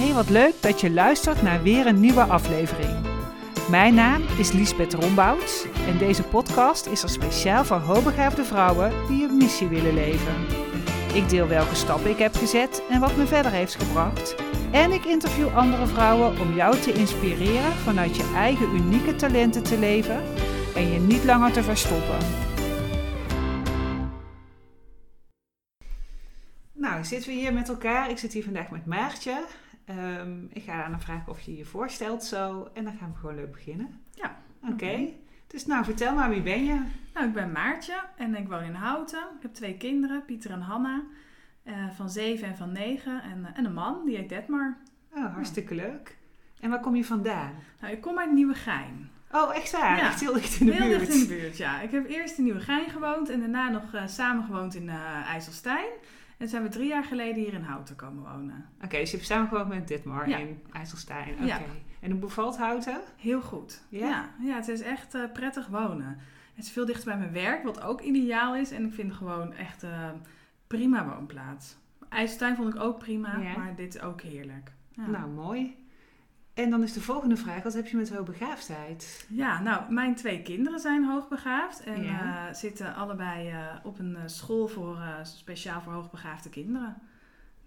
Hey, wat leuk dat je luistert naar weer een nieuwe aflevering. Mijn naam is Liesbeth Rombouts en deze podcast is er speciaal voor hoogbegaafde vrouwen die een missie willen leven. Ik deel welke stappen ik heb gezet en wat me verder heeft gebracht. En ik interview andere vrouwen om jou te inspireren vanuit je eigen unieke talenten te leven en je niet langer te verstoppen. Nou, zitten we hier met elkaar. Ik zit hier vandaag met Maartje. Ehm, ik ga aan haar vragen of je je voorstelt zo. En dan gaan we gewoon leuk beginnen. Ja. Oké. Dus nou, vertel maar, wie ben je? Nou, ik ben Maartje en ik woon in Houten. Ik heb twee kinderen, Pieter en Hanna, eh, van zeven en van negen. En, eh, en een man, die heet Detmar. Oh, hartstikke leuk. En waar kom je vandaan? Nou, ik kom uit Nieuwegein. Oh, echt waar? Ja. Echt heel dicht in de Heel buurt. dicht in de buurt, ja. Ik heb eerst in Nieuwegein gewoond en daarna nog eh, samen gewoond in IJsselstein. En zijn we drie jaar geleden hier in Houten komen wonen. Oké, dus je hebt samen gewoon met Ditmar Ja. in IJsselstein. Oké. Ja. En hoe bevalt Houten? Heel goed. Ja? Ja, ja, het is echt eh, prettig wonen. Het is veel dichter bij mijn werk, wat ook ideaal is. En ik vind het gewoon echt eh, prima woonplaats. IJsselstein vond ik ook prima, maar dit is ook heerlijk. Nou, mooi. En dan is de volgende vraag, wat heb je met hoogbegaafdheid? Ja, nou, mijn twee kinderen zijn hoogbegaafd en Ja. eh, zitten allebei eh, op een eh, school voor, speciaal voor hoogbegaafde kinderen.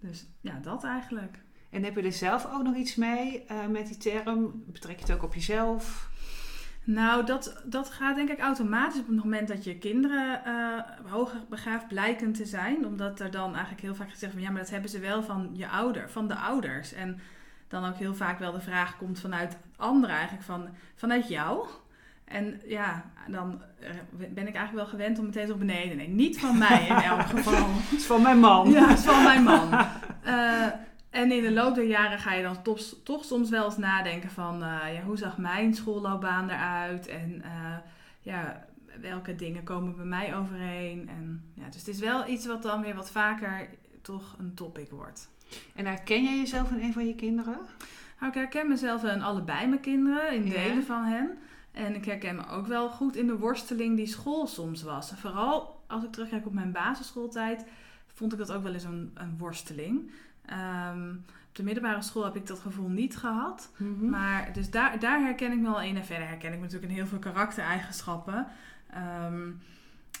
Dus ja, dat eigenlijk. En heb je er zelf ook nog iets mee met die term? Betrek je het ook op jezelf? Nou, dat, dat gaat denk ik automatisch op het moment dat je kinderen hoger begaafd blijken te zijn. Omdat er dan eigenlijk heel vaak gezegd wordt, ja, maar dat hebben ze wel van je ouder, van de ouders. En dan ook heel vaak wel de vraag komt vanuit anderen eigenlijk, van, vanuit jou. En ja, dan eh, ben ik eigenlijk wel gewend om meteen zo beneden. Nee, niet van mij in elk geval. Het is van mijn man. Ja, het is van mijn man. Eh, en in de loop der jaren ga je dan toch, toch soms wel eens nadenken van... eh, ja, hoe zag mijn schoolloopbaan eruit? En ja, welke dingen komen bij mij overeen? En, ja, dus het is wel iets wat dan weer wat vaker toch een topic wordt. En herken jij jezelf in een van je kinderen? Nou, ik herken mezelf in allebei mijn kinderen, in Ja. delen van hen. En ik herken me ook wel goed in de worsteling die school soms was. En vooral als ik terugkijk op mijn basisschooltijd, vond ik dat ook wel eens een, een worsteling. Ehm, op de middelbare school heb ik dat gevoel niet gehad. Mhm. Maar dus daar, daar herken ik me wel in. En verder herken ik me natuurlijk in heel veel karaktereigenschappen. Ehm,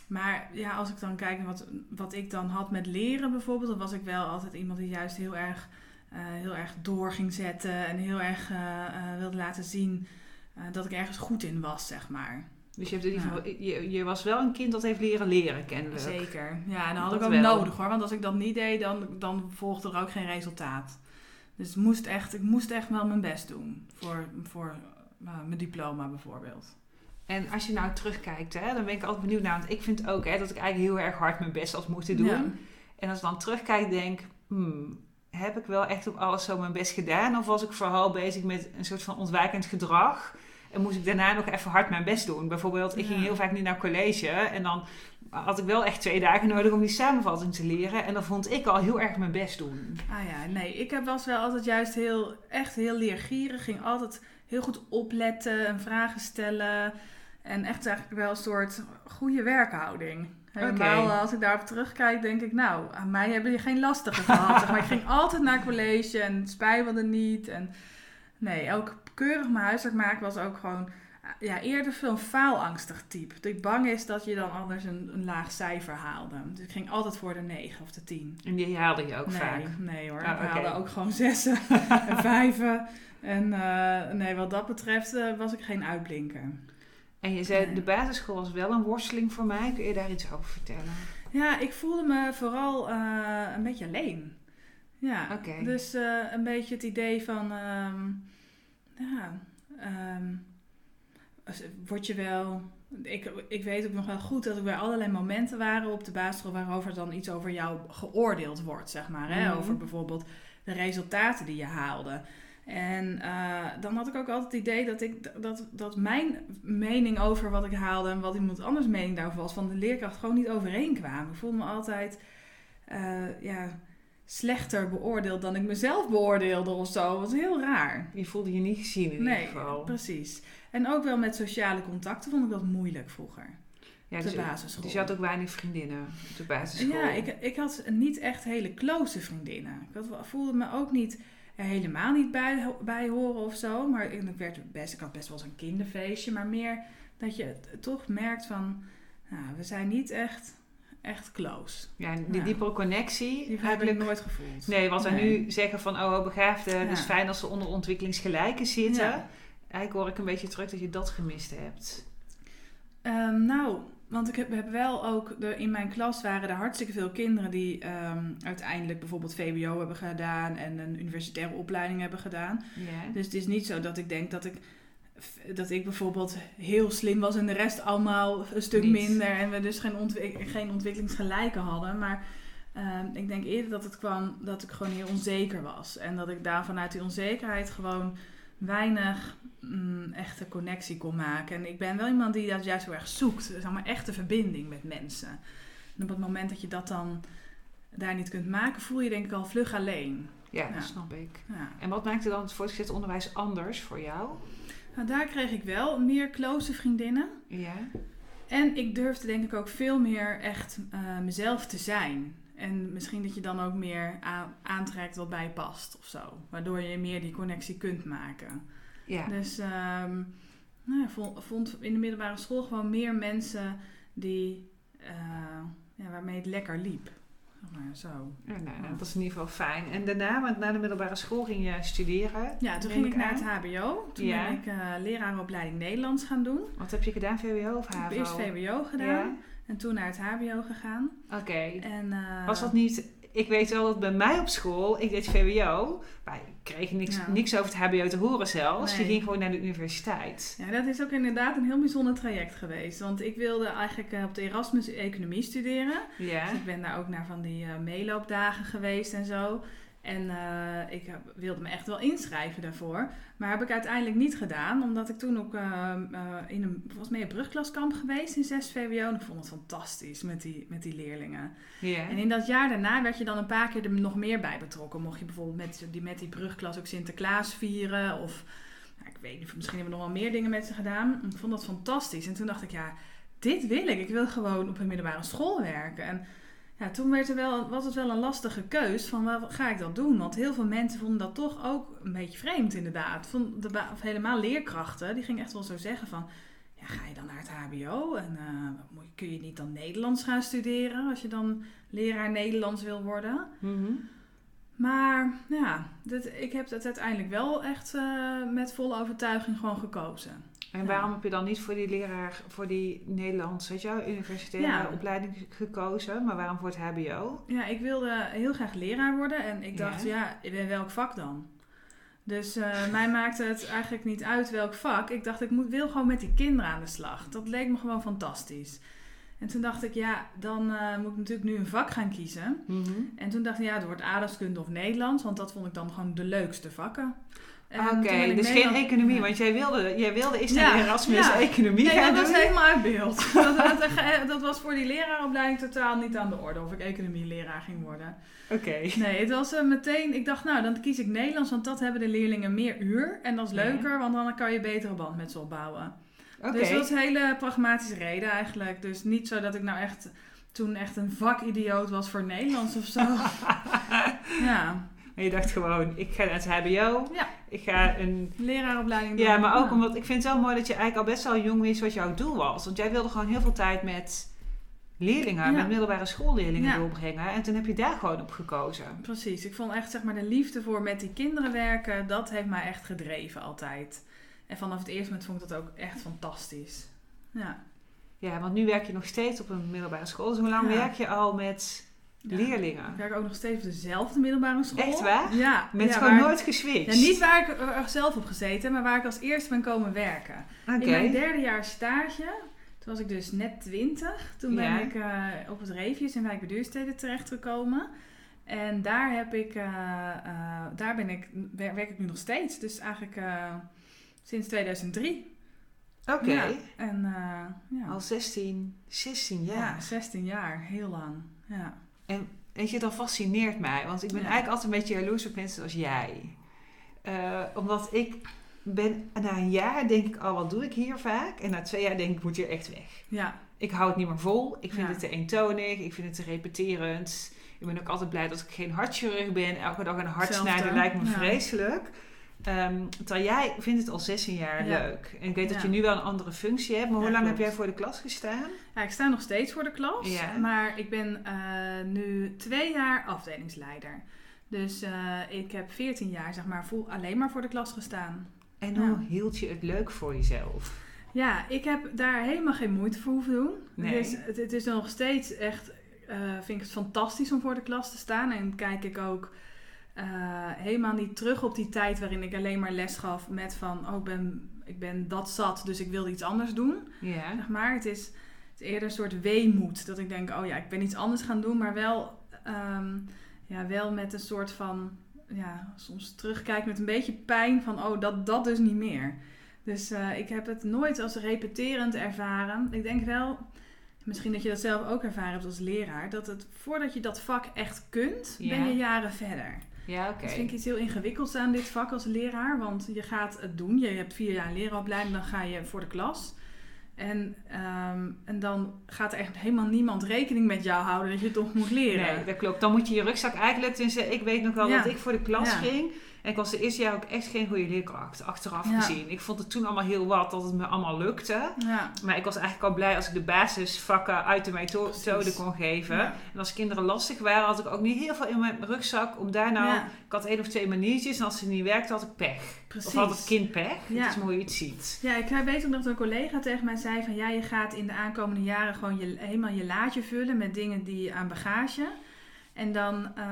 maar ja, als ik dan kijk naar wat, wat ik dan had met leren bijvoorbeeld, dan was ik wel altijd iemand die juist heel erg, eh, heel erg door ging zetten en heel erg eh, eh, wilde laten zien dat ik ergens goed in was, zeg maar. Dus je, hebt in ieder geval, je, je was wel een kind dat heeft leren leren, kennelijk. Zeker. Ja, en dat had Dat ik ook wel. nodig hoor. Want als ik dat niet deed, dan, dan volgde er ook geen resultaat. Dus moest echt, ik moest echt wel mijn best doen. Voor, voor mijn diploma bijvoorbeeld. En als je nou terugkijkt, hè, dan ben ik altijd benieuwd naar. Want ik vind ook hè, dat ik eigenlijk heel erg hard mijn best had moeten doen. Ja. En als ik dan terugkijk, denk hmm, heb ik wel echt op alles zo mijn best gedaan? Of was ik vooral bezig met een soort van ontwijkend gedrag? En moest ik daarna nog even hard mijn best doen? Bijvoorbeeld, ik Ja. ging heel vaak niet naar college. En dan had ik wel echt twee dagen nodig om die samenvatting te leren. En dan vond ik al heel erg mijn best doen. Ah ja, nee, ik heb was wel altijd juist heel, echt heel leergierig. Ging altijd heel goed opletten en vragen stellen. En echt eigenlijk wel een soort goede werkhouding. Helemaal als ik daarop terugkijk, denk ik, nou, aan mij hebben die geen lastige gehad. zeg maar ik ging altijd naar college en spijbelde niet. En nee, ook keurig mijn huiswerk maken was ook gewoon ja, eerder zo'n faalangstig type. Dat ik bang is dat je dan anders een, een laag cijfer haalde. Dus ik ging altijd voor de 9 of de 10. En die haalde je ook nee, vaak. Nee hoor, Ah, ik oké. haalde ook gewoon zessen en vijven. En eh, nee, wat dat betreft eh, was ik geen uitblinker. En je zei, de basisschool was wel een worsteling voor mij. Kun je daar iets over vertellen? Ja, ik voelde me vooral eh, een beetje alleen. Ja, dus eh, een beetje het idee van, ehm, ja, ehm, word je wel... Ik, ik weet ook nog wel goed dat er weer allerlei momenten waren op de basisschool waarover dan iets over jou geoordeeld wordt, zeg maar. Hè? Mhm. Over bijvoorbeeld de resultaten die je haalde. En eh, dan had ik ook altijd het idee dat, ik, dat, dat mijn mening over wat ik haalde en wat iemand anders mening daarover was, van de leerkracht gewoon niet overeenkwamen. Ik voelde me altijd eh, ja, slechter beoordeeld dan ik mezelf beoordeelde of zo. Dat was heel raar. Je voelde je niet gezien in Nee, ieder geval. precies. En ook wel met sociale contacten vond ik dat moeilijk vroeger. Ja, dus, basisschool. dus je had ook weinig vriendinnen op de basisschool. Ja, ik, ik had niet echt hele close vriendinnen. Ik had, voelde me ook niet er helemaal niet bij, bij horen of zo. Maar ik, werd best, ik had best wel eens een kinderfeestje. Maar meer dat je toch merkt van, nou, we zijn niet echt, echt close. Ja, die Ja. diepere connectie. Die heb ik nooit gevoeld. Nee, wat wij Nee. nu zeggen van oh, begaafden, het is fijn als ze onder ontwikkelingsgelijken zitten. Ja. Eigenlijk hoor ik een beetje terug dat je dat gemist hebt. Ehm, nou, want ik heb, heb wel ook, de, in mijn klas waren er hartstikke veel kinderen die ehm, uiteindelijk bijvoorbeeld VWO hebben gedaan en een universitaire opleiding hebben gedaan. Ja. Dus het is niet zo dat ik denk dat ik, dat ik bijvoorbeeld heel slim was en de rest allemaal een stuk minder en we dus geen, ontwik- geen ontwikkelingsgelijken hadden. Maar ehm, ik denk eerder dat het kwam dat ik gewoon heel onzeker was en dat ik daar vanuit die onzekerheid gewoon weinig mm, echte connectie kon maken. En ik ben wel iemand die dat juist heel erg zoekt, zeg maar echte verbinding met mensen. En op het moment dat je dat dan daar niet kunt maken, voel je denk ik al vlug alleen. ja, Ja. dat snap ik. Ja. En wat maakte dan het voortgezet onderwijs anders voor jou? Nou, daar kreeg ik wel meer close vriendinnen. Ja. En ik durfde denk ik ook veel meer echt eh, mezelf te zijn. En misschien dat je dan ook meer aantrekt wat bij je past of zo. Waardoor je meer die connectie kunt maken. Ja. Dus ehm, nou, ik vond, in de middelbare school gewoon meer mensen die, eh, ja, waarmee het lekker liep. Maar zo. Ja, nou, dat is in ieder geval fijn. En daarna, want na de middelbare school ging je studeren. Ja, toen ging ik naar aan. het HBO. Toen Ja. ben ik eh leraaropleiding Nederlands gaan doen. Wat heb je gedaan, VWO of Ik heb HAVO? eerst VWO gedaan Ja? En toen naar het HBO gegaan. Oké. En, eh, Was dat niet... Ik weet wel dat bij mij op school, ik deed VWO, maar ik kreeg niks, Ja. niks over het HBO te horen zelfs. Je Nee. ging gewoon naar de universiteit. Ja, dat is ook inderdaad een heel bijzonder traject geweest. Want ik wilde eigenlijk eh, op de Erasmus economie studeren. Ja. Dus ik ben daar ook naar van die eh, meeloopdagen geweest en zo. En eh, ik heb- wilde me echt wel inschrijven daarvoor. Maar heb ik uiteindelijk niet gedaan. Omdat ik toen ook eh, eh, in een, volgens mij een brugklaskamp geweest in 6 VWO. En ik vond het fantastisch met die, met die leerlingen. En in dat jaar daarna werd je dan een paar keer er nog meer bij betrokken. Mocht je bijvoorbeeld met die, met die brugklas ook Sinterklaas vieren. Of nou, ik weet niet, misschien hebben we nog wel meer dingen met ze gedaan. Ik vond dat fantastisch. En toen dacht ik, ja, dit wil ik. Ik wil gewoon op een middelbare school werken. En ja, toen werd er wel, was het wel een lastige keus van waar ga ik dat doen? Want heel veel mensen vonden dat toch ook een beetje vreemd inderdaad. Vond de of helemaal leerkrachten, die gingen echt wel zo zeggen van... Ja, ga je dan naar het hbo? En eh, kun je niet dan Nederlands gaan studeren als je dan leraar Nederlands wil worden? Mhm. Maar ja, dit, ik heb het uiteindelijk wel echt eh, met volle overtuiging gewoon gekozen. En waarom heb je dan niet voor die leraar, voor die Nederlands, weet je wel, universitaire Ja. opleiding gekozen, maar waarom voor het HBO? Ja, ik wilde heel graag leraar worden en ik dacht, Ja. ja, in welk vak dan? Dus eh, mij maakte het eigenlijk niet uit welk vak. Ik dacht, ik moet, wil gewoon met die kinderen aan de slag. Dat leek me gewoon fantastisch. En toen dacht ik, ja, dan eh, moet ik natuurlijk nu een vak gaan kiezen. Mhm. En toen dacht ik, ja, het wordt aardrijkskunde of Nederlands, want dat vond ik dan gewoon de leukste vakken. En Oké, dus geen economie, Ja. want jij wilde, jij wilde eerst Ja, naar Erasmus ja. economie Nee, gaan dat was doen. helemaal uit beeld. dat, dat, dat was voor die leraaropleiding totaal niet aan de orde of ik economieleraar ging worden. Oké. Nee, het was eh, meteen, ik dacht nou, dan kies ik Nederlands, want dat hebben de leerlingen meer uur. En dat is Ja. leuker, want dan kan je betere band met ze opbouwen. Dus dat was een hele pragmatische reden eigenlijk. Dus niet zo dat ik nou echt toen echt een vakidioot was voor Nederlands of zo. ja, En je dacht gewoon, ik ga naar het HBO. Ja. Ik ga een... leraaropleiding doen. Ja, maar ook Ja. omdat ik vind het wel mooi dat je eigenlijk al best wel jong wist wat jouw doel was. Want jij wilde gewoon heel veel tijd met leerlingen, Ja. met middelbare schoolleerlingen Ja. doorbrengen. En toen heb je daar gewoon op gekozen. Precies, ik vond echt zeg maar de liefde voor met die kinderen werken, dat heeft mij echt gedreven altijd. En vanaf het eerste moment vond ik dat ook echt fantastisch. Ja. Ja, want nu werk je nog steeds op een middelbare school. Dus hoe lang Ja. werk je al met Ja. leerlingen? Ik werk ook nog steeds op dezelfde middelbare school. Echt waar? Ja. Met ja, gewoon waar- nooit geswitcht? Niet waar ik er zelf op gezeten, maar waar ik als eerste ben komen werken. In mijn derde jaar stage, toen was ik dus net twintig. Toen ben ik eh, op het Reefjes in Wijk Duurstede terechtgekomen. En daar heb ik, eh, eh, daar ben ik, wer- werk ik nu nog steeds. Dus eigenlijk sinds 2003. Oké. Ja. En eh, ja. Al 16, 16 jaar. ja, 16 jaar, heel lang. Ja. Weet je, dat fascineert mij. Want ik ben Ja. eigenlijk altijd een beetje jaloers op mensen als jij. Eh, omdat ik ben, na een jaar denk ik, oh wat doe ik hier vaak? En na twee jaar denk ik, moet hier echt weg. Ja, ik hou het niet meer vol. Ik vind Ja. het te eentonig. Ik vind het te repeterend. Ik ben ook altijd blij dat ik geen hartchirurg ben. Elke dag een hart snijden lijkt me vreselijk. Ehm, terwijl jij vindt het al 16 jaar Ja. leuk. En ik weet dat je nu wel een andere functie hebt. Maar hoe Ja, lang heb jij voor de klas gestaan? Ja, ik sta nog steeds voor de klas, maar ik ben eh, nu twee jaar afdelingsleider. Dus eh, ik heb 14 jaar zeg maar vol, alleen maar voor de klas gestaan. En hoe hield je het leuk voor jezelf? Ja, ik heb daar helemaal geen moeite voor hoeven doen. Nee. Dus het, het is nog steeds echt, eh, vind ik het fantastisch om voor de klas te staan. En kijk ik ook eh, helemaal niet terug op die tijd waarin ik alleen maar les gaf met van, oh ik ben, ik ben dat zat, dus ik wilde iets anders doen. Ja. Zeg maar, het is, het is eerder een soort weemoed. Dat ik denk, oh ja, ik ben iets anders gaan doen, maar wel, ehm, ja, wel met een soort van, ja, soms terugkijk met een beetje pijn van, oh, dat, dat dus niet meer. Dus eh, ik heb het nooit als repeterend ervaren. Ik denk wel, misschien dat je dat zelf ook ervaren hebt als leraar, dat het voordat je dat vak echt kunt, ben je jaren verder. Ja, oké. Dat vind ik iets heel ingewikkelds aan dit vak als leraar. Want je gaat het doen. Je hebt vier jaar leraaropleiding. Dan ga je voor de klas. En, ehm, en dan gaat er echt helemaal niemand rekening met jou houden dat je toch moet leren. Nee, dat klopt. Dan moet je je rugzak eigenlijk... Tenminste, ik weet nog wel Ja. dat ik voor de klas Ja. ging. En ik was de eerste jaar ook echt geen goede leerkracht, achteraf Ja. gezien. Ik vond het toen allemaal heel wat dat het me allemaal lukte. Ja, Maar ik was eigenlijk al blij als ik de basisvakken uit de methode kon geven. Ja. En als kinderen lastig waren, had ik ook niet heel veel in mijn rugzak om daar nou... Ik had één of twee maniertjes en als ze niet werkte, had ik pech. precies. Of had het kind pech. Dat is je het ziet. Ja, ik weet ook nog dat een collega tegen mij zei van... Ja, je gaat in de aankomende jaren gewoon je, helemaal je laadje vullen met dingen die aan bagage. En dan, eh,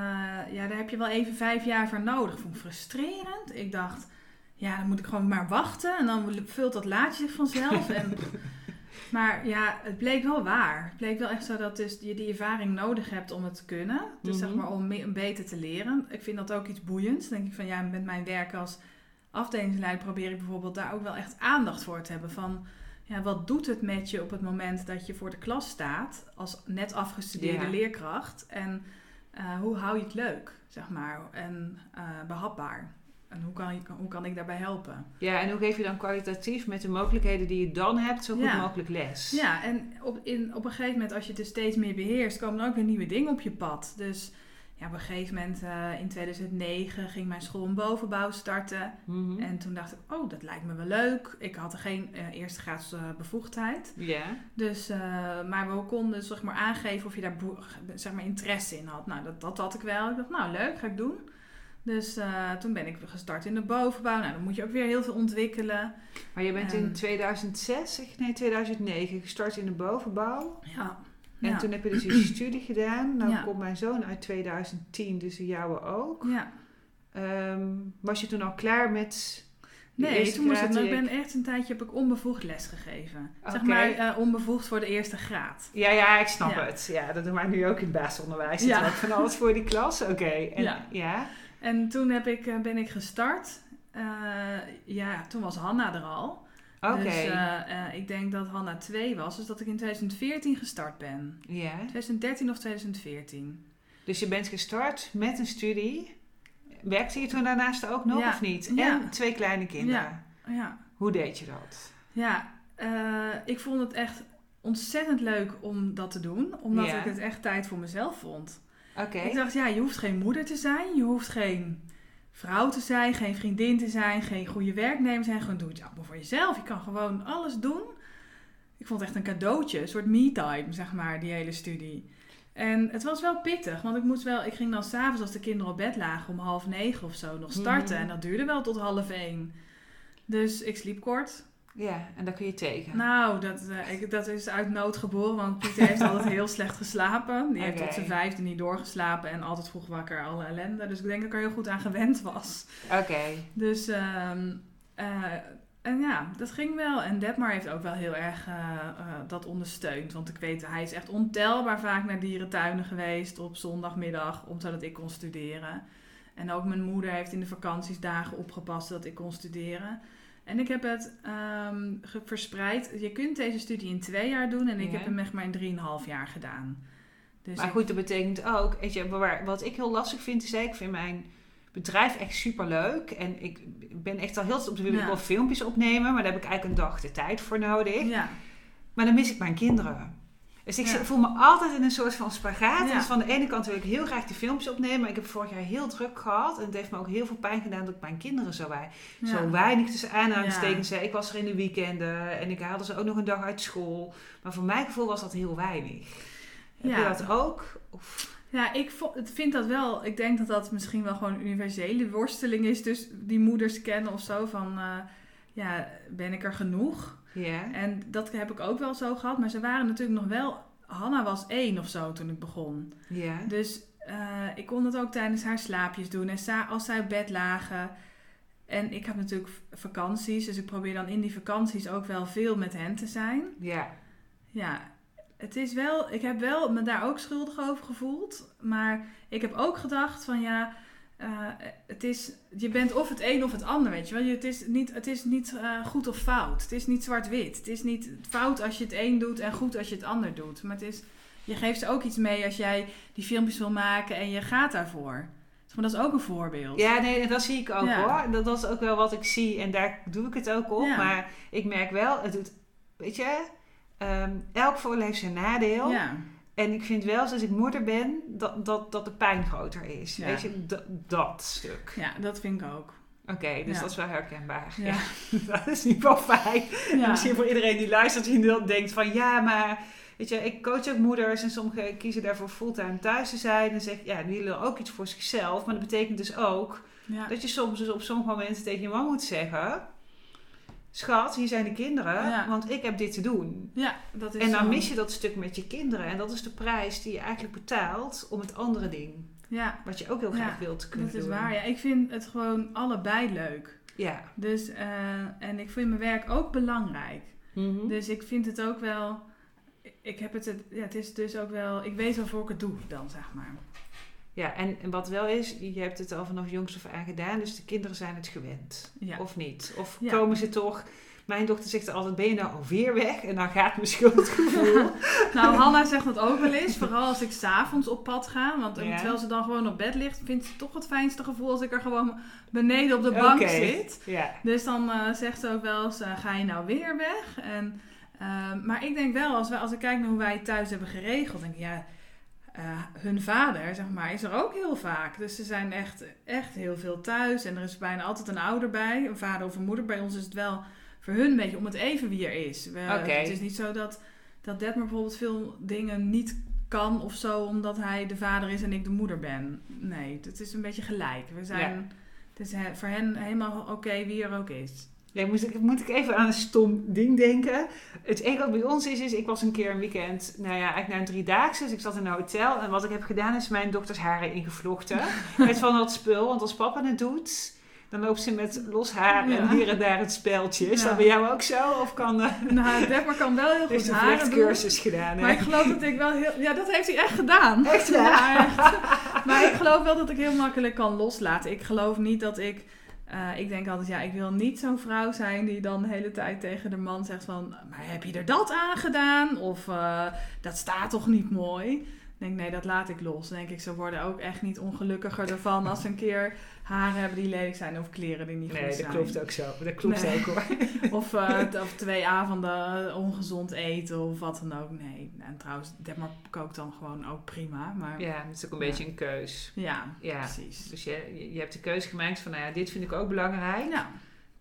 ja, daar heb je wel even vijf jaar voor nodig. Vond ik frustrerend. Ik dacht, ja, dan moet ik gewoon maar wachten. En dan vult dat laadje zich vanzelf. en, maar ja, het bleek wel waar. Het bleek wel echt zo dat dus je die ervaring nodig hebt om het te kunnen. Dus zeg Mhm. maar om me- beter te leren. Ik vind dat ook iets boeiends. Dan denk ik van ja, met mijn werk als afdelingsleider probeer ik bijvoorbeeld daar ook wel echt aandacht voor te hebben. Van ja, wat doet het met je op het moment dat je voor de klas staat als net afgestudeerde Ja. leerkracht? En eh, hoe hou je het leuk, zeg maar, en eh, behapbaar? En hoe kan, je, hoe kan ik daarbij helpen? Ja, en hoe geef je dan kwalitatief met de mogelijkheden die je dan hebt, zo goed Ja. mogelijk les? Ja, en op, in, op een gegeven moment, als je het dus steeds meer beheerst, komen er ook weer nieuwe dingen op je pad. Dus ja, op een gegeven moment eh, in 2009 ging mijn school een bovenbouw starten. Mhm. En toen dacht ik, oh, dat lijkt me wel leuk. Ik had er geen eh, eerste graads eh, bevoegdheid. Ja. Dus, maar we konden zeg maar, aangeven of je daar zeg maar, interesse in had. Nou, dat, dat had ik wel. Ik dacht, nou, leuk, ga ik doen. Dus toen ben ik gestart in de bovenbouw. Nou, dan moet je ook weer heel veel ontwikkelen. Maar je bent in En- 2006, zeg- nee 2009, gestart in de bovenbouw. Ja. En ja. toen heb je dus je studie gedaan. Nou Ja. komt mijn zoon uit 2010, dus de jouwe ook. ja. Ehm, was je toen al klaar met... Nee, toen moest het, ik ben echt een tijdje heb ik onbevoegd les gegeven. Zeg maar eh, onbevoegd voor de eerste graad. Ja, ja, ik snap Ja. het. Ja, dat doen wij nu ook in het basisonderwijs. Ja. Van alles voor die klas. Oké. En Ja. ja. En toen heb ik, eh, ben ik gestart. Eh, ja, toen was Hanna er al. Oké. Dus eh, eh, ik denk dat Hanna 2 was. Dus dat ik in 2014 gestart ben. ja. 2013 of 2014. Dus je bent gestart met een studie. Werkte je toen daarnaast ook nog Ja. of niet? Ja. En twee kleine kinderen. Ja, Hoe deed je dat? ja eh, ik vond het echt ontzettend leuk om dat te doen. Omdat Ja. ik het echt tijd voor mezelf vond. Oké. Ik dacht, ja, je hoeft geen moeder te zijn. Je hoeft geen vrouw te zijn, geen vriendin te zijn, geen goede werknemer zijn. Gewoon doe het allemaal voor jezelf. Je kan gewoon alles doen. Ik vond het echt een cadeautje, een soort me-time, zeg maar, die hele studie. En het was wel pittig, want ik moest wel, ik ging dan s'avonds als de kinderen op bed lagen om half negen of zo nog starten. Mhm. En dat duurde wel tot half één. Dus ik sliep kort. Ja, en daar kun je tegen. Nou, dat, eh, ik, dat is uit nood geboren, want Pieter heeft altijd heel slecht geslapen. Die heeft tot zijn vijfde niet doorgeslapen en altijd vroeg wakker, alle ellende. Dus ik denk dat ik er heel goed aan gewend was. Oké. Dus, ehm, eh, en ja, dat ging wel. En Detmar heeft ook wel heel erg eh, dat ondersteund. Want ik weet, hij is echt ontelbaar vaak naar dierentuinen geweest op zondagmiddag, om zodat ik kon studeren. En ook mijn moeder heeft in de vakanties dagen opgepast dat ik kon studeren. En ik heb het ge- verspreid. Je kunt deze studie in twee jaar doen en ik Ja. heb hem echt maar in drieënhalf jaar gedaan. Dus maar goed, dat betekent ook, weet je, waar, wat ik heel lastig vind, is ik vind mijn bedrijf echt super leuk. En ik ben echt al heel tijd op de wereld Ja. filmpjes opnemen, maar daar heb ik eigenlijk een dag de tijd voor nodig. ja, Maar dan mis ik mijn kinderen. Dus ik Ja. voel me altijd in een soort van spagaat. Ja. Dus van de ene kant wil ik heel graag die filmpjes opnemen. Maar ik heb vorig jaar heel druk gehad. En het heeft me ook heel veel pijn gedaan dat ik mijn kinderen zo, wij, Ja. zo weinig tussen aanhalingstekens zei. Ik was er in de weekenden en ik haalde ze ook nog een dag uit school. Maar voor mijn gevoel was dat heel weinig. Heb je dat ook? Of, Ja, ik vind dat wel. Ik denk dat dat misschien wel gewoon een universele worsteling is. Dus die moeders kennen of zo van, eh, ja, ben ik er genoeg? En dat heb ik ook wel zo gehad. Maar ze waren natuurlijk nog wel... Hanna was één of zo toen ik begon. Ja. Dus eh, ik kon het ook tijdens haar slaapjes doen. En als zij op bed lagen... En ik heb natuurlijk vakanties. Dus ik probeer dan in die vakanties ook wel veel met hen te zijn. Ja. Ja, het is wel, ik heb wel me daar ook schuldig over gevoeld. Maar ik heb ook gedacht van ja, eh, het is, je bent of het een of het ander, weet je wel. Het is niet, het is niet eh, goed of fout. Het is niet zwart-wit. Het is niet fout als je het een doet en goed als je het ander doet. Maar het is, je geeft ze ook iets mee als jij die filmpjes wil maken en je gaat daarvoor. Maar dat is ook een voorbeeld. Ja, nee, en dat zie ik ook Ja. hoor. Dat, dat is ook wel wat ik zie en daar doe ik het ook op. Ja. Maar ik merk wel, het doet, weet je, ehm, elk voordeel heeft zijn nadeel. Ja. En ik vind wel, als ik moeder ben, dat, dat, dat de pijn groter is. Ja. Weet je, dat, dat stuk. ja, dat vind ik ook. Oké, dus Ja. dat is wel herkenbaar. Ja. dat is niet wel fijn. En Ja. misschien voor iedereen die luistert, die dan denkt van ja, maar weet je, ik coach ook moeders en sommigen kiezen daarvoor fulltime thuis te zijn. En zeg ja, die willen ook iets voor zichzelf. Maar dat betekent dus ook Ja. dat je soms dus op sommige momenten tegen je man moet zeggen: Schat, hier zijn de kinderen, Ja. want ik heb dit te doen. ja, dat is En dan zo. mis je dat stuk met je kinderen. En dat is de prijs die je eigenlijk betaalt om het andere ding. Ja, Wat je ook heel Ja, graag wilt kunnen dat is doen. waar. Ja, ik vind het gewoon allebei leuk. Ja. Dus, eh, en ik vind mijn werk ook belangrijk. Mhm. Dus ik vind het ook wel. Ik heb het, het- ja, het is dus ook wel. Ik weet waarvoor ik het doe dan, zeg maar. Ja, en, en wat wel is, je hebt het al vanaf jongs af aan gedaan, dus de kinderen zijn het gewend. Ja. Of niet? Of Ja. komen ze toch... Mijn dochter zegt altijd, ben je nou alweer weg? En dan gaat mijn schuldgevoel. Nou, Hanna zegt dat ook wel eens. Vooral als ik s'avonds op pad ga. Want eh, Ja. terwijl ze dan gewoon op bed ligt, vindt ze toch het fijnste gevoel als ik er gewoon beneden op de bank zit. ja. Dus dan eh, zegt ze ook wel eens, eh, ga je nou weer weg? En, ehm, maar ik denk wel, als, we, als ik kijk naar hoe wij het thuis hebben geregeld, denk ik, ja, eh, hun vader, zeg maar, is er ook heel vaak. Dus ze zijn echt, echt heel veel thuis en er is bijna altijd een ouder bij, een vader of een moeder. Bij ons is het wel voor hun een beetje om het even wie er is. We-. Het is niet zo dat, dat Detmer bijvoorbeeld veel dingen niet kan of zo, omdat hij de vader is en ik de moeder ben. Nee, het is een beetje gelijk. We zijn... Het is he- voor hen helemaal oké wie er ook is. Ja, moet, ik, moet ik even aan een stom ding denken. Het enige wat bij ons is, is ik was een keer een weekend, nou ja, eigenlijk naar een driedaagse. Dus ik zat in een hotel en wat ik heb gedaan is mijn dochters haren ingevlochten. met van dat spul, want als papa het doet, dan loopt ze met los haar Ja. en hier en daar het speltje. Is Ja. dat bij jou ook zo? Of kan uh, Nou, Detmer kan wel heel goed haren doen. vlechtcursus gedaan? Maar ik geloof dat ik wel heel... Ja, dat heeft hij echt gedaan. Echt, ja? Maar ik geloof wel dat ik heel makkelijk kan loslaten. Ik geloof niet dat ik... eh, ik denk altijd, ja, ik wil niet zo'n vrouw zijn die dan de hele tijd tegen de man zegt van... Maar heb je er dat aan gedaan? Of eh, dat staat toch niet mooi? Ik denk, nee, dat laat ik los. Denk ik, ze worden ook echt niet ongelukkiger ervan als een keer haren hebben die lelijk zijn of kleren die niet Nee, goed dat zijn. klopt ook zo. Dat klopt Nee. ook hoor. Of, eh, of twee avonden ongezond eten of wat dan ook. Nee, en trouwens, Detmar kookt dan gewoon ook prima. Maar ja, Ja, het is ook een beetje een keus. Ja. precies. Dus je, je hebt de keuze gemaakt van, nou ja, dit vind ik ook belangrijk. Ja,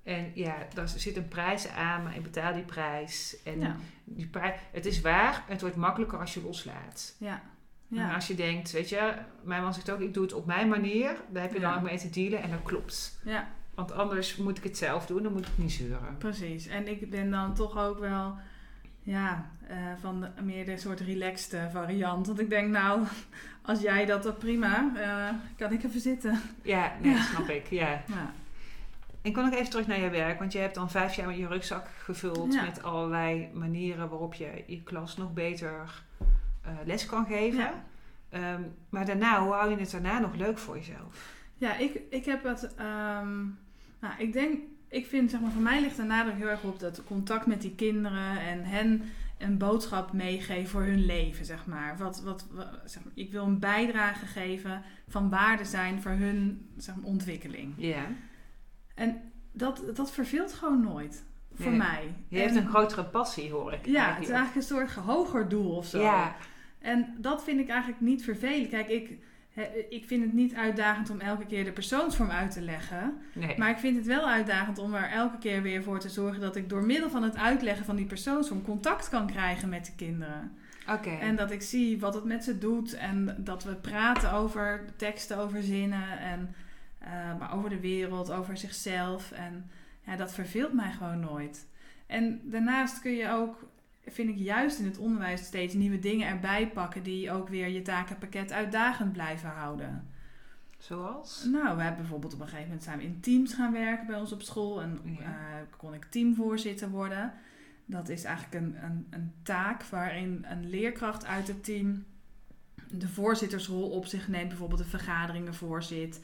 En ja, daar zit een prijs aan, maar ik betaal die prijs. En ja, die prijs, het is waar, het wordt makkelijker als je loslaat. ja. En Ja, als je denkt, weet je, mijn man zegt ook, ik doe het op mijn manier. Daar heb je dan ook mee te dealen en dat klopt. ja, Want anders moet ik het zelf doen, dan moet ik niet zeuren. precies. En ik ben dan toch ook wel ja, eh, van de, meer de soort relaxed variant. Want ik denk, nou, als jij dat dan prima, eh, kan ik even zitten. Ja, nee, Ja. snap ik. Ja. Ja, En kom nog even terug naar je werk, want je hebt dan vijf jaar met je rugzak gevuld Ja. met allerlei manieren waarop je je klas nog beter eh, les kan geven. Ja. Ehm, maar daarna, hoe hou je het daarna nog leuk voor jezelf? ja ik, ik heb het... ehm, nou, ik denk... Ik vind, zeg maar, voor mij ligt de nadruk heel erg op dat contact met die kinderen en hen een boodschap meegeven voor hun leven, zeg maar. Wat, wat, wat- zeg maar ik wil een bijdrage geven van waarde zijn voor hun zeg maar, ontwikkeling. Ja. En dat, dat verveelt gewoon nooit. voor mij. Je heeft een grotere passie, hoor ik. Ja, het is eigenlijk een soort hoger doel of zo. Ja. En dat vind ik eigenlijk niet vervelend. Kijk, ik, ik vind het niet uitdagend om elke keer de persoonsvorm uit te leggen. Nee. Maar ik vind het wel uitdagend om er elke keer weer voor te zorgen dat ik door middel van het uitleggen van die persoonsvorm contact kan krijgen met de kinderen. Oké. En dat ik zie wat het met ze doet en dat we praten over teksten, over zinnen en eh, maar over de wereld, over zichzelf. En ja, dat verveelt mij gewoon nooit. En daarnaast kun je ook, vind ik juist in het onderwijs steeds nieuwe dingen erbij pakken die ook weer je takenpakket uitdagend blijven houden. Zoals? Nou, we hebben bijvoorbeeld op een gegeven moment zijn we in teams gaan werken bij ons op school en Ja. eh, kon ik teamvoorzitter worden. Dat is eigenlijk een, een, een taak waarin een leerkracht uit het team de voorzittersrol op zich neemt, bijvoorbeeld de vergaderingen voorzit.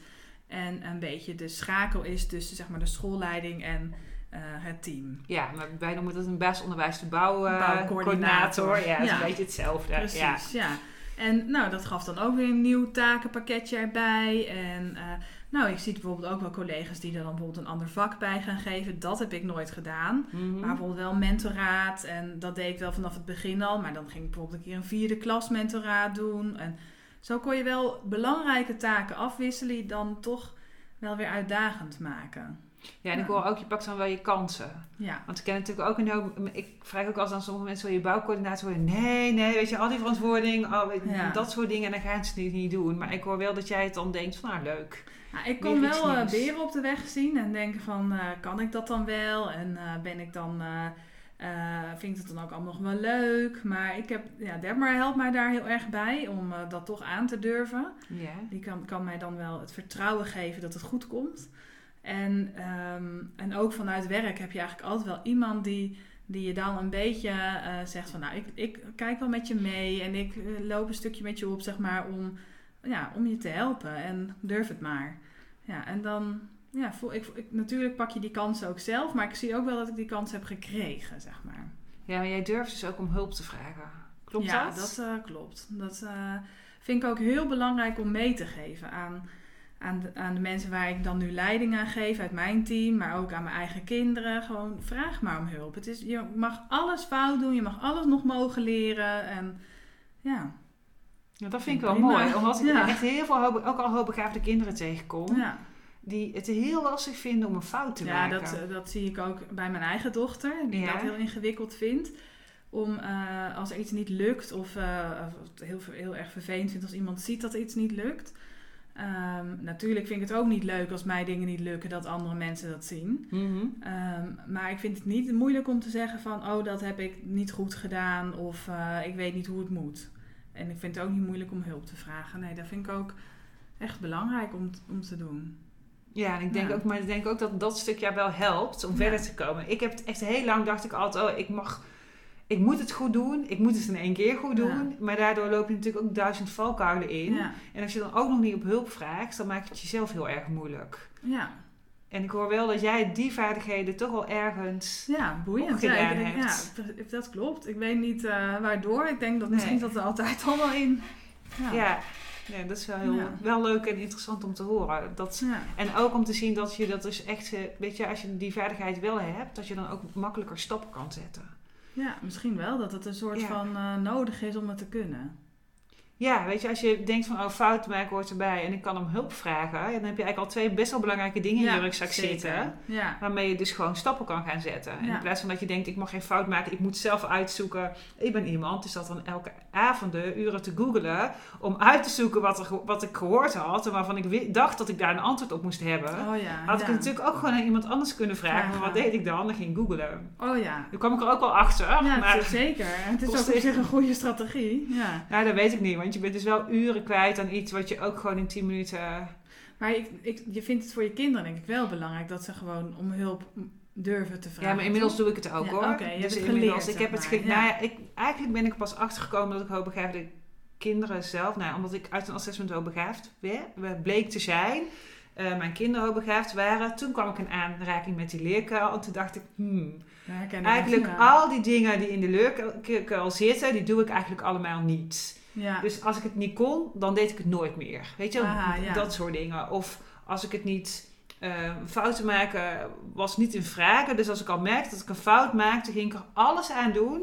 En een beetje de schakel is tussen zeg maar, de schoolleiding en eh, het team. Ja, maar wij noemen dat een basisonderwijs de bouw, eh, Bouwcoördinator. coördinator. Ja, dat is Ja. een beetje hetzelfde. Ja. Precies, ja. En nou, dat gaf dan ook weer een nieuw takenpakketje erbij. En eh, nou, ik zie bijvoorbeeld ook wel collega's die er dan bijvoorbeeld een ander vak bij gaan geven. Dat heb ik nooit gedaan. Mhm. Maar bijvoorbeeld wel mentoraat. En dat deed ik wel vanaf het begin al. Maar dan ging ik bijvoorbeeld een keer een vierde klas mentoraat doen. En zo kon je wel belangrijke taken afwisselen die dan toch wel weer uitdagend maken. Ja, en ik hoor ook, je pakt dan wel je kansen. Ja, Want ik ken natuurlijk ook een hoop, ik vraag ook als aan sommige mensen, wil je bouwcoördinator worden? Nee, nee, weet je, al die verantwoording, al, Ja. dat soort dingen, en dan gaan ze het niet, doen. Maar ik hoor wel dat jij het dan denkt van, nou leuk. Nou, ik kon wel eh, nieuws. beren op de weg zien en denken van, eh, kan ik dat dan wel? En eh, ben ik dan, eh, vind ik het dan ook allemaal nog wel leuk? Maar ik heb, ja, Debmar helpt mij daar heel erg bij om dat toch aan te durven. Ja. Die kan, kan mij dan wel het vertrouwen geven dat het goed komt. En, ehm, en ook vanuit werk heb je eigenlijk altijd wel iemand die, die je dan een beetje eh, zegt van... Nou, ik, ik kijk wel met je mee en ik eh, loop een stukje met je op, zeg maar, om, ja, om je te helpen. En durf het maar. Ja, en dan... Ja, voel, ik, ik, natuurlijk pak je die kansen ook zelf, maar ik zie ook wel dat ik die kans heb gekregen, zeg maar. ja, maar jij durft dus ook om hulp te vragen. Klopt ja, dat? dat eh, klopt. Dat vind ik ook heel belangrijk om mee te geven aan, aan, de, aan de mensen waar ik dan nu leiding aan geef uit mijn team, maar ook aan mijn eigen kinderen. Gewoon vraag maar om hulp. Het is, je mag alles fout doen, je mag alles nog mogen leren. En ja, Ja, dat vind ik wel Prima. mooi, omdat ik Ja. echt heel veel, ook al hoogbegaafde kinderen tegenkom, ja. die het heel lastig vinden om een fout te ja maken. dat, eh, dat zie ik ook bij mijn eigen dochter, die Ja. dat heel ingewikkeld vindt. Om eh, als er iets niet lukt of of het heel, heel erg vervelend vindt als iemand ziet dat iets niet lukt. Ehm, natuurlijk vind ik het ook niet leuk als mij dingen niet lukken, dat andere mensen dat zien. Mhm. Ehm, maar ik vind het niet moeilijk om te zeggen van, oh dat heb ik niet goed gedaan of eh, ik weet niet hoe het moet. En ik vind het ook niet moeilijk om hulp te vragen. Nee, dat vind ik ook echt belangrijk om, om te doen. Ja, en ik denk Ja. ook, maar ik denk ook dat dat stukje wel helpt om Ja. verder te komen. Ik heb het echt heel lang dacht ik altijd, oh, ik mag, ik moet het goed doen, ik moet het in één keer goed Ja. doen. Maar daardoor loop je natuurlijk ook duizend valkuilen in. Ja, En als je dan ook nog niet op hulp vraagt, dan maakt het jezelf heel erg moeilijk. ja. En ik hoor wel dat jij die vaardigheden toch wel ergens. Ja, boeiend. Ja, denk, ja, hebt. dat klopt. Ik weet niet eh, waardoor. Ik denk dat Nee. misschien dat er altijd al wel in. Ja, Ja. ja. dat is wel, heel, Ja. wel leuk en interessant om te horen. Dat, Ja. en ook om te zien dat je dat dus echt, eh, weet je, als je die vaardigheid wel hebt, dat je dan ook makkelijker stappen kan zetten. Ja, misschien wel dat het een soort Ja. van eh, nodig is om het te kunnen. Ja, weet je, als je denkt van, oh, fout maken hoort erbij en ik kan om hulp vragen, ja, dan heb je eigenlijk al twee best wel belangrijke dingen in je rugzak zeker. zitten. Ja. Waarmee je dus gewoon stappen kan gaan zetten. En Ja. in plaats van dat je denkt, ik mag geen fout maken, ik moet zelf uitzoeken. Ik ben iemand, dus dat dan elke avond de uren te googelen om uit te zoeken wat, er, wat ik gehoord had. En waarvan ik dacht dat ik daar een antwoord op moest hebben. Oh ja. Had ja. ik het natuurlijk ook gewoon aan iemand anders kunnen vragen. Maar wat deed ik dan? Dan ging googelen. Oh ja. Nu kwam ik er ook wel achter. Ja, maar zeker. Het is ook op zich een goede strategie. Ja. nou, dat weet ik niet. Want je bent dus wel uren kwijt aan iets wat je ook gewoon in 10 minuten... Maar ik, ik, je vindt het voor je kinderen denk ik wel belangrijk dat ze gewoon om hulp durven te vragen. Ja, maar inmiddels doe ik het ook Ja, hoor. oké, je hebt dus het inmiddels, geleerd, ik heb het ge- nou ja. ja, ik, eigenlijk ben ik pas achtergekomen dat ik hoogbegaafde kinderen zelf, nou, omdat ik uit een assessment hoogbegaafd bleek te zijn. eh, mijn kinderen hoogbegaafd waren. Toen kwam ik in aanraking met die leerkuil. En toen dacht ik, hmm, Ja, eigenlijk al die dingen die in de leerkuil zitten, die doe ik eigenlijk allemaal niet. Ja. Dus als ik het niet kon, dan deed ik het nooit meer. Weet je, wel? Aha, ja. dat soort dingen. Of als ik het niet Uh, fouten maken was niet in vragen. Dus als ik al merkte dat ik een fout maakte, ging ik er alles aan doen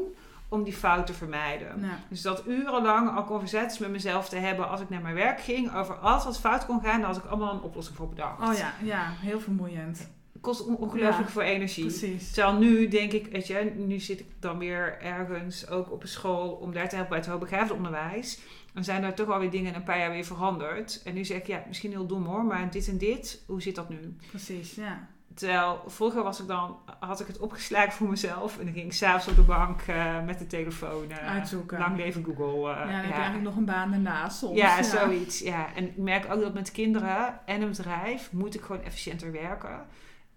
om die fout te vermijden. Dus dat urenlang al conversaties met mezelf te hebben als ik naar mijn werk ging over alles wat fout kon gaan, daar had ik allemaal een oplossing voor bedacht. Oh ja, ja heel vermoeiend. Kost ongelooflijk veel energie. Precies. Terwijl nu denk ik, weet je, nu zit ik dan weer ergens ook op een school om daar te helpen bij het hoogbegaafd onderwijs. Dan zijn er toch wel weer dingen in een paar jaar weer veranderd. En nu zeg ik, ja, misschien heel dom hoor, maar dit en dit, hoe zit dat nu? Precies, ja. Terwijl vroeger was ik dan, had ik het opgeslagen voor mezelf. En dan ging ik s'avonds op de bank uh, met de telefoon uh, uitzoeken. Lang leven Google. Uh, ja, dan heb je eigenlijk nog een baan ernaast soms. Ja, ja, zoiets. Ja. En ik merk ook dat met kinderen en een bedrijf moet ik gewoon efficiënter werken.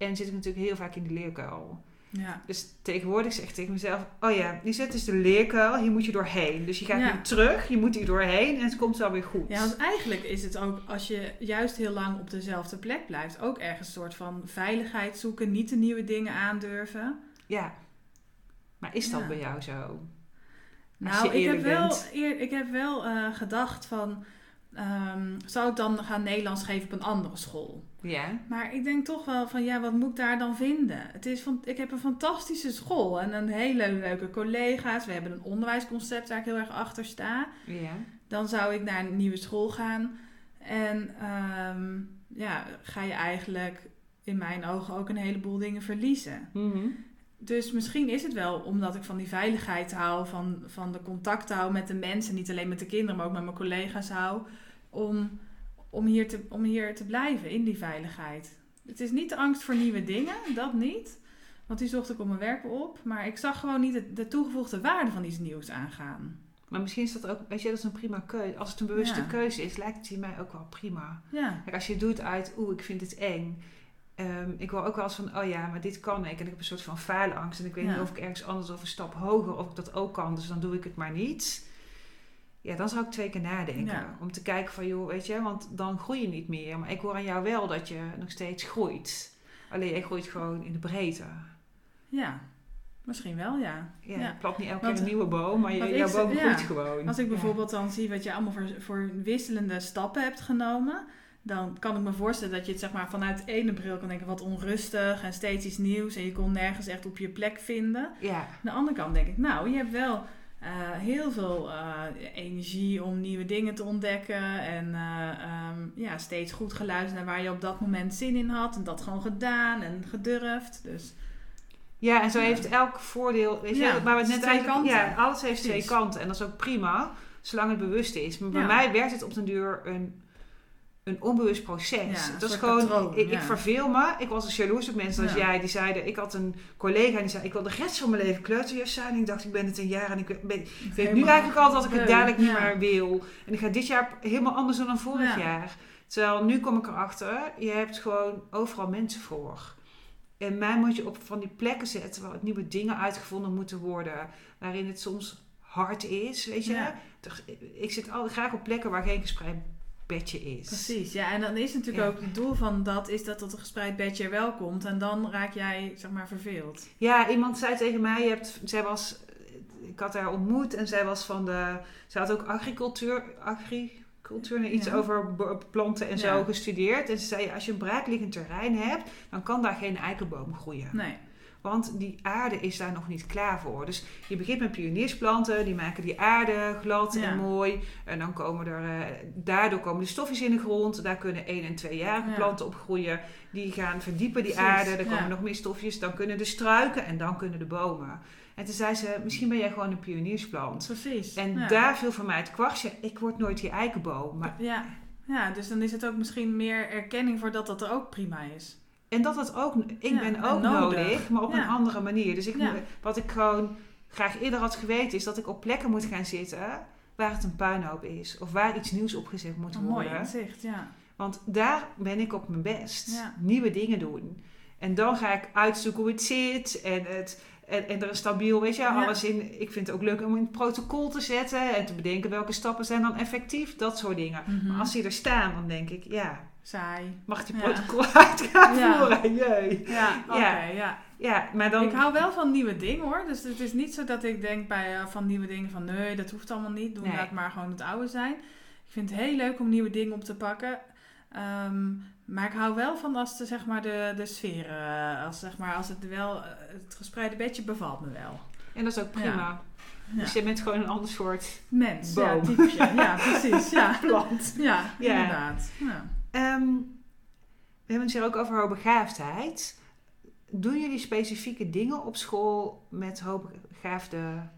En zit ik natuurlijk heel vaak in de leerkuil. Ja. Dus tegenwoordig zeg ik tegen mezelf: Oh ja, die zit dus de leerkuil, hier moet je doorheen. Dus je gaat ja. nu terug, je moet hier doorheen en het komt wel weer goed. Ja, want eigenlijk is het ook als je juist heel lang op dezelfde plek blijft, ook ergens een soort van veiligheid zoeken, niet de nieuwe dingen aandurven. Ja, maar is dat bij jou zo? Nou, ik heb, wel, eer, ik heb wel uh, gedacht van. Um, zou ik dan gaan Nederlands geven op een andere school? Ja. Maar ik denk toch wel van ja, wat moet ik daar dan vinden? Het is van, ik heb een fantastische school en een hele leuke collega's. We hebben een onderwijsconcept waar ik heel erg achter sta. Ja. Dan zou ik naar een nieuwe school gaan. En um, ja, ga je eigenlijk in mijn ogen ook een heleboel dingen verliezen. Mm Dus misschien is het wel omdat ik van die veiligheid hou, van, van de contact hou met de mensen, niet alleen met de kinderen, maar ook met mijn collega's hou, om om hier, te, om hier te blijven in die veiligheid. Het is niet de angst voor nieuwe dingen, dat niet. Want die zocht ik op mijn werk op. Maar ik zag gewoon niet de, de toegevoegde waarde van iets nieuws aangaan. Maar misschien is dat ook, weet je, dat is een prima keuze. Als het een bewuste keuze is, lijkt het mij ook wel prima. Ja. Kijk, als je doet uit, oeh, ik vind het eng. Um, ik wil ook wel eens van, oh ja, maar dit kan ik. En ik heb een soort van faalangst. En ik weet niet of ik ergens anders of een stap hoger, of ik dat ook kan. Dus dan doe ik het maar niet. Ja, dan zou ik twee keer nadenken. Om te kijken van, joh, weet je, want dan groei je niet meer. Maar ik hoor aan jou wel dat je nog steeds groeit. Alleen, je groeit gewoon in de breedte. Ja, misschien wel, ja. Ja, ja. plant niet elke keer een nieuwe boom, maar je, jouw boom groeit gewoon. Als ik bijvoorbeeld dan zie wat je allemaal voor, voor wisselende stappen hebt genomen... dan kan ik me voorstellen dat je het zeg maar vanuit de ene bril kan denken... wat onrustig en steeds iets nieuws... en je kon nergens echt op je plek vinden. Ja. Aan de andere kant denk ik, nou, je hebt wel uh, heel veel uh, energie om nieuwe dingen te ontdekken. En uh, um, ja, steeds goed geluisterd naar waar je op dat moment zin in had. En dat gewoon gedaan en gedurfd. Dus, ja, en zo heeft elk voordeel. Weet je, ja, maar we net twee kanten. Ja, alles heeft Precies. twee kanten. En dat is ook prima, zolang het bewust is. Maar bij ja. mij werd het op den duur een een onbewust proces. Ja, dat is gewoon, ik, ik, verveel me. Ik was een jaloers op mensen als jij. Die zeiden, ik had een collega die zei, ik wil de rest van mijn leven kleuterjuf zijn. En ik dacht, ik ben het een jaar en ik ben, weet nu eigenlijk al dat ik het dadelijk niet meer wil. En ik ga dit jaar helemaal anders doen dan vorig jaar. Terwijl nu kom ik erachter, je hebt gewoon overal mensen voor. En mij moet je op van die plekken zetten waar nieuwe dingen uitgevonden moeten worden. Waarin het soms hard is, weet je. Ik zit altijd graag op plekken waar geen gesprek bedje is. Precies, ja. En dan is natuurlijk ook het doel van dat is dat het een gespreid bedje er wel komt. En dan raak jij, zeg maar, verveeld. Ja, iemand zei tegen mij, je hebt, zij was, ik had haar ontmoet en zij was van de, zij had ook agricultuur, agricultuur, iets ja. over planten en zo gestudeerd. En ze zei, als je een braakliggend terrein hebt, dan kan daar geen eikenboom groeien. Nee. Want die aarde is daar nog niet klaar voor. Dus je begint met pioniersplanten, die maken die aarde glad en mooi. En dan komen er, uh, daardoor komen de stofjes in de grond. Daar kunnen één en tweejarige ja. planten op groeien. Die gaan verdiepen die aarde. Er komen nog meer stofjes. Dan kunnen de struiken en dan kunnen de bomen. En toen zei ze, misschien ben jij gewoon een pioniersplant. Precies. En daar viel voor mij het kwartje. Ik word nooit die eikenboom. Maar ja. ja, dus dan is het ook misschien meer erkenning voor dat dat er ook prima is. En dat het ook, ik ben ook nodig. maar op een andere manier. Dus ik, wat ik gewoon graag eerder had geweten, is dat ik op plekken moet gaan zitten waar het een puinhoop is. Of waar iets nieuws opgezet moet worden. Mooi inzicht, ja. Want daar ben ik op mijn best. Nieuwe dingen doen. En dan ga ik uitzoeken hoe het zit. En, het, en, en er is stabiel, weet je, alles in. Ik vind het ook leuk om in het protocol te zetten. En te bedenken welke stappen zijn dan effectief. Dat soort dingen. Mhm. Maar als die er staan, dan denk ik, ja, saai. Mag die protocol ja. uit gaan voeren? Jee. Ja, oké, ja. ja. ja. maar dan... Ik hou wel van nieuwe dingen hoor. Dus het is niet zo dat ik denk bij uh, van nieuwe dingen van nee, dat hoeft allemaal niet. Doe nee. laat maar gewoon het oude zijn. Ik vind het heel leuk om nieuwe dingen op te pakken. Ehm, maar ik hou wel van als de, zeg maar, de, de sfeer, eh, als, zeg maar, als het wel, eh, het gespreide bedje bevalt me wel. En dat is ook prima. Ja. Dus je bent gewoon een ander soort Mens, Boom. ja, typje. Ja, precies. Ja, plant. ja, Ja. inderdaad. Ja. Ehm, we hebben het hier ook over hoogbegaafdheid. Doen jullie specifieke dingen op school met hoogbegaafde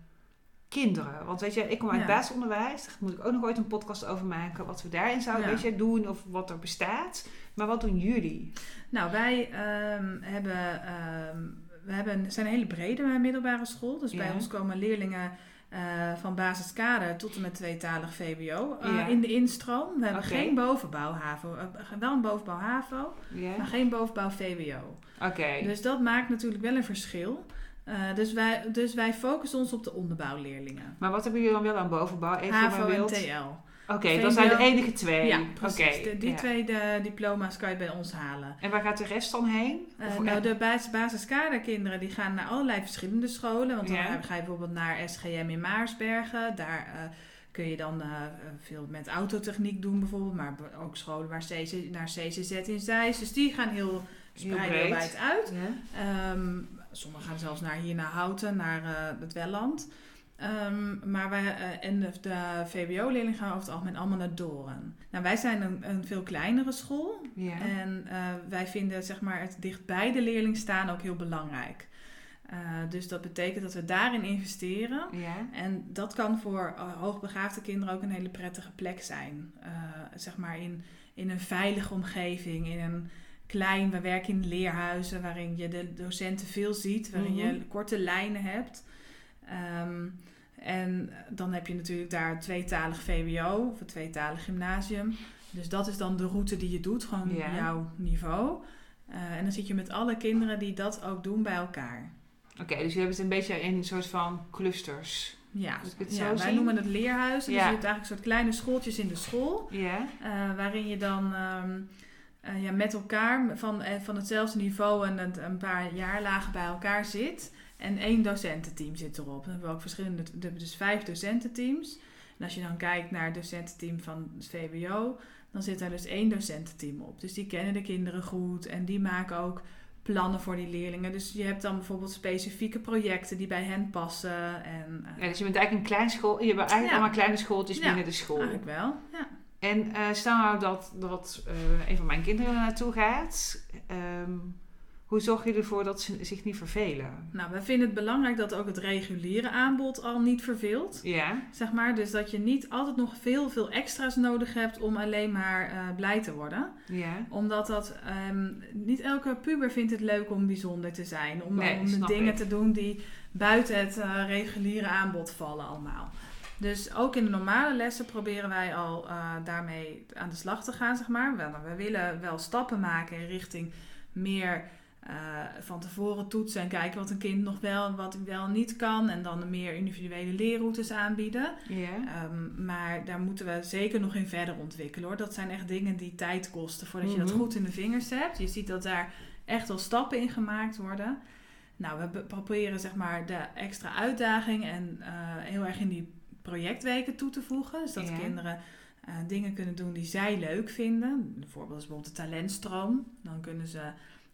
kinderen? Want weet je, ik kom uit Ja. basisonderwijs. Daar moet ik ook nog ooit een podcast over maken. Wat we daarin zouden Ja. weet je, doen of wat er bestaat. Maar wat doen jullie? Nou, wij ehm, hebben, ehm, we hebben, zijn een hele brede middelbare school. Dus bij ons komen leerlingen eh, van basiskader tot en met tweetalig VWO eh, Ja. in de instroom. We hebben geen bovenbouw HAVO. eh, wel een bovenbouw HAVO, maar geen bovenbouw VWO. Oké. Dus dat maakt natuurlijk wel een verschil. Dus, wij, dus wij focussen ons op de onderbouwleerlingen. Maar wat hebben jullie dan wel aan bovenbouw? Even HAVO en. TL. Oké, dat zijn de enige twee. Ja, precies. De- die ja. twee de diploma's kan je bij ons halen. En waar gaat de rest dan heen? Eh, nou, de basis, basiskaderkinderen die gaan naar allerlei verschillende scholen. Want dan Ja. ga je bijvoorbeeld naar SGM in Maarsbergen. Daar eh, kun je dan eh, veel met autotechniek doen bijvoorbeeld. Maar ook scholen waar CC, naar CCZ in Zeist. Dus die gaan heel spreiden heel breed. wijd uit. Ja. Ehm, sommigen gaan zelfs naar hier naar Houten, naar het Welland. Ehm, maar wij, eh, en de, de VWO-leerlingen gaan over het algemeen allemaal naar Doren. Nou, wij zijn een, een veel kleinere school. Ja. En eh, wij vinden zeg maar, het dichtbij de leerling staan ook heel belangrijk. Eh, dus dat betekent dat we daarin investeren. ja. En dat kan voor hoogbegaafde kinderen ook een hele prettige plek zijn. Zeg maar in, in een veilige omgeving, in een klein, we werken in leerhuizen waarin je de docenten veel ziet, waarin Mhm. je korte lijnen hebt. Ehm, en dan heb je natuurlijk daar tweetalig VWO of een tweetalig gymnasium. Dus dat is dan de route die je doet, gewoon Ja. jouw niveau. Eh, en dan zit je met alle kinderen die dat ook doen bij elkaar. Oké, dus je hebt het een beetje in een soort van clusters. Ja, ja wij zien? noemen het leerhuizen. Ja. Dus je hebt eigenlijk een soort kleine schooltjes in de school. Ja. eh, waarin je dan ehm, eh, ja, met elkaar van, van hetzelfde niveau en een, een paar jaarlagen bij elkaar zit. En één docententeam zit erop. Dan hebben we ook verschillende, we hebben dus vijf docententeams. En als je dan kijkt naar het docententeam van het VWO, dan zit daar dus één docententeam op. Dus die kennen de kinderen goed en die maken ook plannen voor die leerlingen. Dus je hebt dan bijvoorbeeld specifieke projecten die bij hen passen. En, eh, ja. Dus je bent eigenlijk een klein school. Je hebt eigenlijk Ja. allemaal kleine schooltjes Ja, binnen de school. Eigenlijk wel, ja. En eh, stel nou dat, dat eh, een van mijn kinderen er naartoe gaat. Ehm, hoe zorg je ervoor dat ze zich niet vervelen? Nou, wij vinden het belangrijk dat ook het reguliere aanbod al niet verveelt. Ja. Zeg maar, dus dat je niet altijd nog veel, veel extra's nodig hebt om alleen maar eh, blij te worden. Ja. Omdat dat, ehm, niet elke puber vindt het leuk om bijzonder te zijn. Om, Nee, om de dingen ik. te doen die buiten het eh, reguliere aanbod vallen allemaal. Dus ook in de normale lessen proberen wij al eh, daarmee aan de slag te gaan, zeg maar. We, we willen wel stappen maken in richting meer eh, van tevoren toetsen en kijken wat een kind nog wel, wat wel niet kan. En dan meer individuele leerroutes aanbieden. Ehm, maar daar moeten we zeker nog in verder ontwikkelen hoor. Dat zijn echt dingen die tijd kosten voordat je dat Mhm. goed in de vingers hebt. Je ziet dat daar echt wel stappen in gemaakt worden. Nou, we be- proberen zeg maar de extra uitdaging en eh, heel erg in die projectweken toe te voegen. Dus dat Ja. kinderen eh, dingen kunnen doen die zij leuk vinden. Bijvoorbeeld is bijvoorbeeld de talentstroom. Dan kunnen ze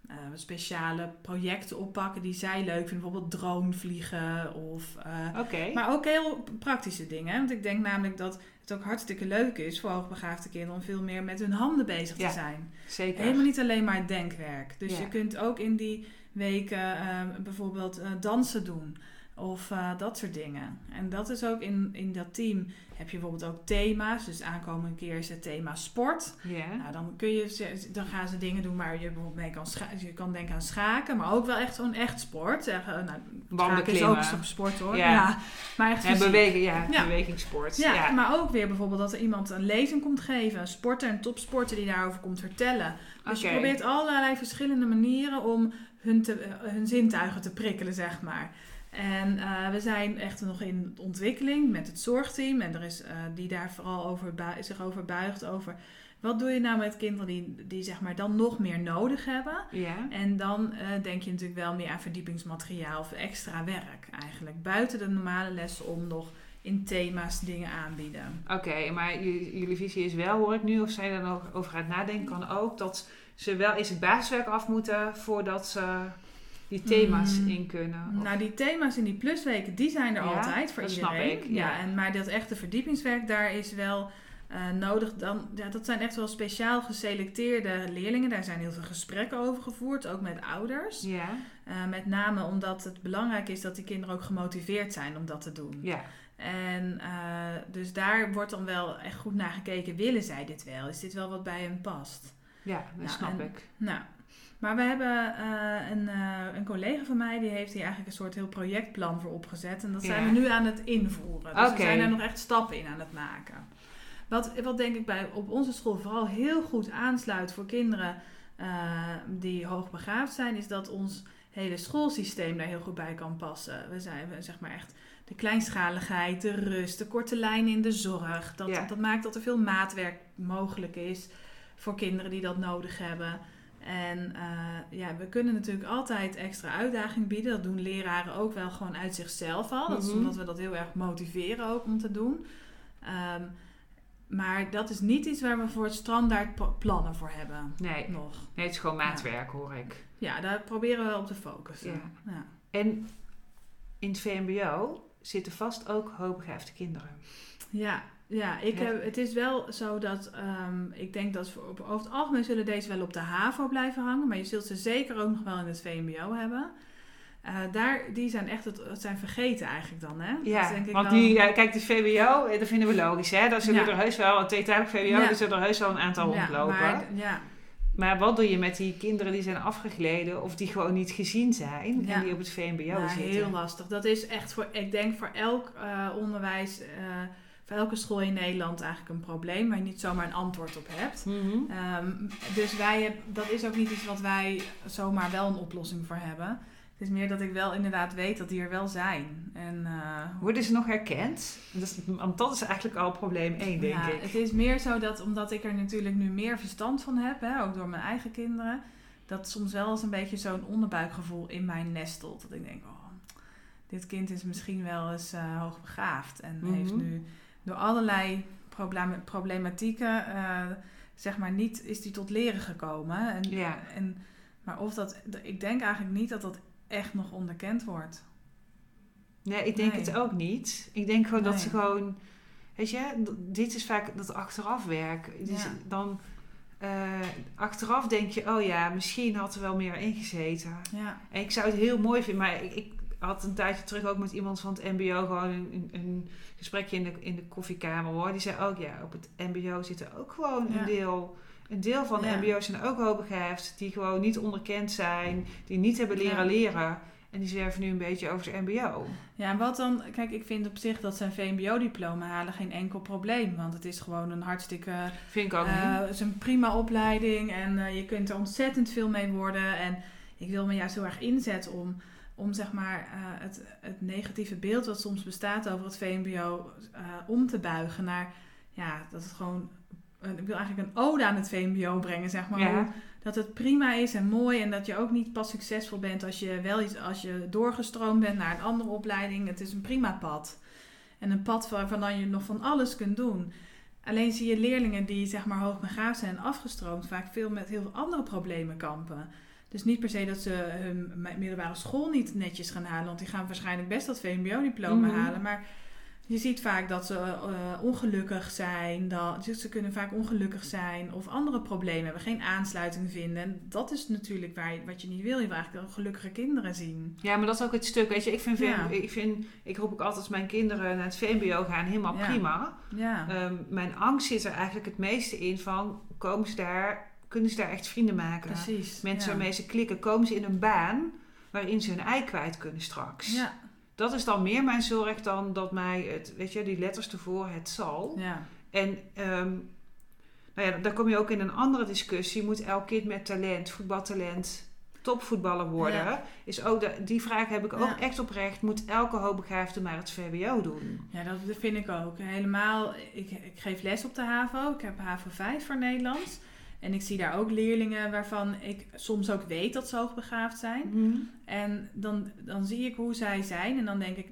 eh, speciale projecten oppakken die zij leuk vinden. Bijvoorbeeld drone vliegen of... eh, maar ook heel praktische dingen. Want ik denk namelijk dat het ook hartstikke leuk is voor hoogbegaafde kinderen om veel meer met hun handen bezig Ja, te zijn. Zeker. Helemaal niet alleen maar denkwerk. Dus Ja. je kunt ook in die weken eh, bijvoorbeeld dansen doen. Of eh, dat soort dingen. En dat is ook in, in dat team heb je bijvoorbeeld ook thema's. Dus aankomende keer is het thema sport. Ja. Nou, dan, kun je, dan gaan ze dingen doen waar je bijvoorbeeld mee kan schaken. Je kan denken aan schaken, maar ook wel echt zo'n echt sport. Zeggen, nou, Banden schaken is ook zo'n sport hoor. Ja. Ja. maar echt En ja, Ja. bewegingssport. Ja, Ja. maar ook weer bijvoorbeeld dat er iemand een lezing komt geven. Een sporter, een topsporter die daarover komt vertellen. Dus je probeert allerlei verschillende manieren om hun, te, eh, hun zintuigen te prikkelen, zeg maar. En eh, we zijn echt nog in ontwikkeling met het zorgteam. En er is eh, die daar vooral over zich over buigt. Over wat doe je nou met kinderen die, die zeg maar dan nog meer nodig hebben. Ja. En dan eh, denk je natuurlijk wel meer aan verdiepingsmateriaal of extra werk eigenlijk. Buiten de normale lessen om nog in thema's dingen aanbieden. Oké, maar jullie visie is wel, hoor ik nu, of zijn er nog over aan het nadenken, kan ook dat ze wel eens het basiswerk af moeten voordat ze die thema's Mm. in kunnen. Of- Nou, die thema's in die plusweken, die zijn er Ja, altijd voor dat snap iedereen. ik, ja. ja. en, maar dat echte verdiepingswerk, daar is wel eh, nodig. Dan, ja, dat zijn echt wel speciaal geselecteerde leerlingen. Daar zijn heel veel gesprekken over gevoerd, ook met ouders. ja, Eh, met name omdat het belangrijk is dat die kinderen ook gemotiveerd zijn om dat te doen. ja, En eh, dus daar wordt dan wel echt goed naar gekeken. Willen zij dit wel? Is dit wel wat bij hen past? ja, dat Ja, snap en- ik. Nou, maar we hebben eh, een, eh, een collega van mij die heeft hier eigenlijk een soort heel projectplan voor opgezet. En dat zijn Ja. we nu aan het invoeren. Dus we zijn daar nog echt stappen in aan het maken. Wat, wat denk ik bij, op onze school vooral heel goed aansluit voor kinderen eh, die hoogbegaafd zijn, is dat ons hele schoolsysteem daar heel goed bij kan passen. We zijn we, zeg maar echt de kleinschaligheid, de rust, de korte lijn in de zorg. Dat, Ja. dat maakt dat er veel maatwerk mogelijk is voor kinderen die dat nodig hebben. En eh, ja, we kunnen natuurlijk altijd extra uitdaging bieden. Dat doen leraren ook wel gewoon uit zichzelf al. Dat is Mhm. omdat we dat heel erg motiveren ook om te doen. Ehm, maar dat is niet iets waar we voor het standaard plannen voor hebben. Nee, Nog. nee, het is gewoon maatwerk, hoor ik. Ja, daar proberen we op te focussen. Ja. Ja. En in het VMBO zitten vast ook hoogbegaafde kinderen. Ja, ja ik heb, het is wel zo dat ehm, ik denk dat voor, op, over het algemeen zullen deze wel op de HAVO blijven hangen, maar je zult ze zeker ook nog wel in het VMBO hebben. Eh, daar, die zijn echt het, het zijn vergeten eigenlijk dan, hè? Dat Ja, denk ik want die, ja, kijk, de VWO, eh, dat vinden we logisch, hè? Daar zullen Ja. er heus wel, een tweetalig VWO, Ja. er zullen er heus wel een aantal ja, rondlopen. Maar, ja, Maar wat doe je met die kinderen die zijn afgegleden of die gewoon niet gezien zijn en die op het VMBO nou, zitten? heel lastig. Dat is echt voor, ik denk voor elk eh, onderwijs, eh, voor elke school in Nederland eigenlijk een probleem waar je niet zomaar een antwoord op hebt. Mhm. Ehm, dus wij, heb- dat is ook niet iets wat wij zomaar wel een oplossing voor hebben. Het is meer dat ik wel inderdaad weet dat die er wel zijn. En, eh, Worden ze nog herkend? Want dat is eigenlijk al probleem één, denk ja, ik. Het is meer zo dat, omdat ik er natuurlijk nu meer verstand van heb, hè, ook door mijn eigen kinderen, dat soms wel eens een beetje zo'n onderbuikgevoel in mij nestelt. Dat ik denk, oh, dit kind is misschien wel eens eh, hoogbegaafd en Mhm. heeft nu door allerlei problema- problematieken, eh, zeg maar, niet is die tot leren gekomen. En, Ja. en, maar of dat, ik denk eigenlijk niet dat dat echt nog onderkend wordt. Nee, ik denk Nee. het ook niet. Ik denk gewoon dat ze gewoon... Weet je, dit is vaak dat achterafwerk. Dus Ja. dan... eh, achteraf denk je, oh ja, misschien had er wel meer ingezeten. Ja, En ik zou het heel mooi vinden, maar ik, ik had een tijdje terug ook met iemand van het MBO gewoon een, een, gesprekje in de, in de koffiekamer hoor. Die zei ook, ja, op het MBO zitten ook gewoon Ja. een deel. Een deel van de Ja. MBO's zijn ook hoogbegaafd, die gewoon niet onderkend zijn, die niet hebben leren leren. En die zwerven nu een beetje over het MBO. Ja, en wat dan, kijk, ik vind op zich dat zijn VMBO-diploma halen geen enkel probleem. Want het is gewoon een hartstikke, Vind ik ook niet. het is een prima opleiding en eh, je kunt er ontzettend veel mee worden. En ik wil me juist heel erg inzetten om, om zeg maar, eh, het, het negatieve beeld wat soms bestaat over het VMBO eh, om te buigen naar, ja, dat het gewoon, eh, ik wil eigenlijk een ode aan het VMBO brengen, zeg maar. Ja. Dat het prima is en mooi en dat je ook niet pas succesvol bent als je wel iets, als je doorgestroomd bent naar een andere opleiding. Het is een prima pad. En een pad waarvan je nog van alles kunt doen. Alleen zie je leerlingen die zeg maar hoogbegaafd zijn en afgestroomd vaak veel met heel veel andere problemen kampen. Dus niet per se dat ze hun middelbare school niet netjes gaan halen, want die gaan waarschijnlijk best dat VMBO-diploma Mhm. halen. Maar je ziet vaak dat ze eh, ongelukkig zijn, dat, dus ze kunnen vaak ongelukkig zijn of andere problemen hebben, geen aansluiting vinden. En dat is natuurlijk waar je, wat je niet wil. Je wil eigenlijk wel gelukkige kinderen zien. Ja, maar dat is ook het stuk. Weet je, ik vind, Ja. ik, vind ik roep ook altijd mijn kinderen naar het VMBO gaan, helemaal Ja. prima. Ja, Ehm, mijn angst zit er eigenlijk het meeste in van, komen ze daar, kunnen ze daar echt vrienden maken? precies. Mensen ja. waarmee ze klikken, komen ze in een baan waarin ze hun ei kwijt kunnen straks. Ja, Dat is dan meer mijn zorg dan dat mij het, weet je, die letters ervoor, het zal. ja, En ehm, nou ja, dan kom je ook in een andere discussie. Moet elk kind met talent, voetbaltalent, topvoetballer worden? Ja. Is ook de, die vraag heb ik ook Ja. echt oprecht. Moet elke hoogbegaafde maar het VWO doen? ja, dat vind ik ook. Helemaal, ik, ik geef les op de HAVO. Ik heb HAVO 5 voor Nederlands. En ik zie daar ook leerlingen waarvan ik soms ook weet dat ze hoogbegaafd zijn. Mhm. En dan, dan zie ik hoe zij zijn. En dan denk ik,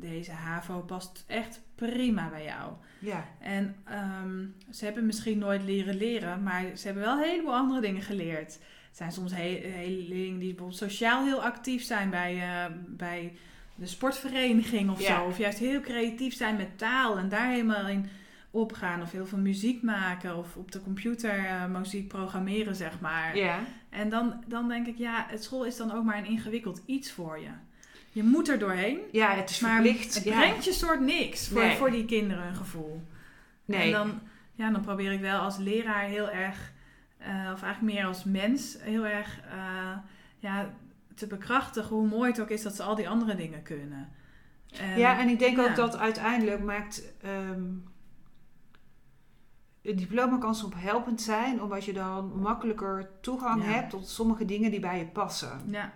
deze HAVO past echt prima bij jou. Ja. En ehm, ze hebben misschien nooit leren leren, maar ze hebben wel een heleboel andere dingen geleerd. Het zijn soms he- hele leerlingen die bijvoorbeeld sociaal heel actief zijn bij, eh, bij de sportvereniging of Ja. zo. Of juist heel creatief zijn met taal en daar helemaal in opgaan. Of heel veel muziek maken of op de computer eh, muziek programmeren, zeg maar. Ja. En dan, dan denk ik, ja, het school is dan ook maar een ingewikkeld iets voor je. Je moet er doorheen. Ja, het is Maar verplicht. het ja. brengt je soort niks voor, Nee. voor die kinderen een gevoel. Nee. En dan, ja, dan probeer ik wel als leraar heel erg, eh, of eigenlijk meer als mens, heel erg eh, ja, te bekrachtigen hoe mooi het ook is dat ze al die andere dingen kunnen. En- ja, en ik denk ja. ook dat uiteindelijk maakt... ehm het diploma kan soms helpend zijn, omdat je dan makkelijker toegang Ja. hebt tot sommige dingen die bij je passen. Ja,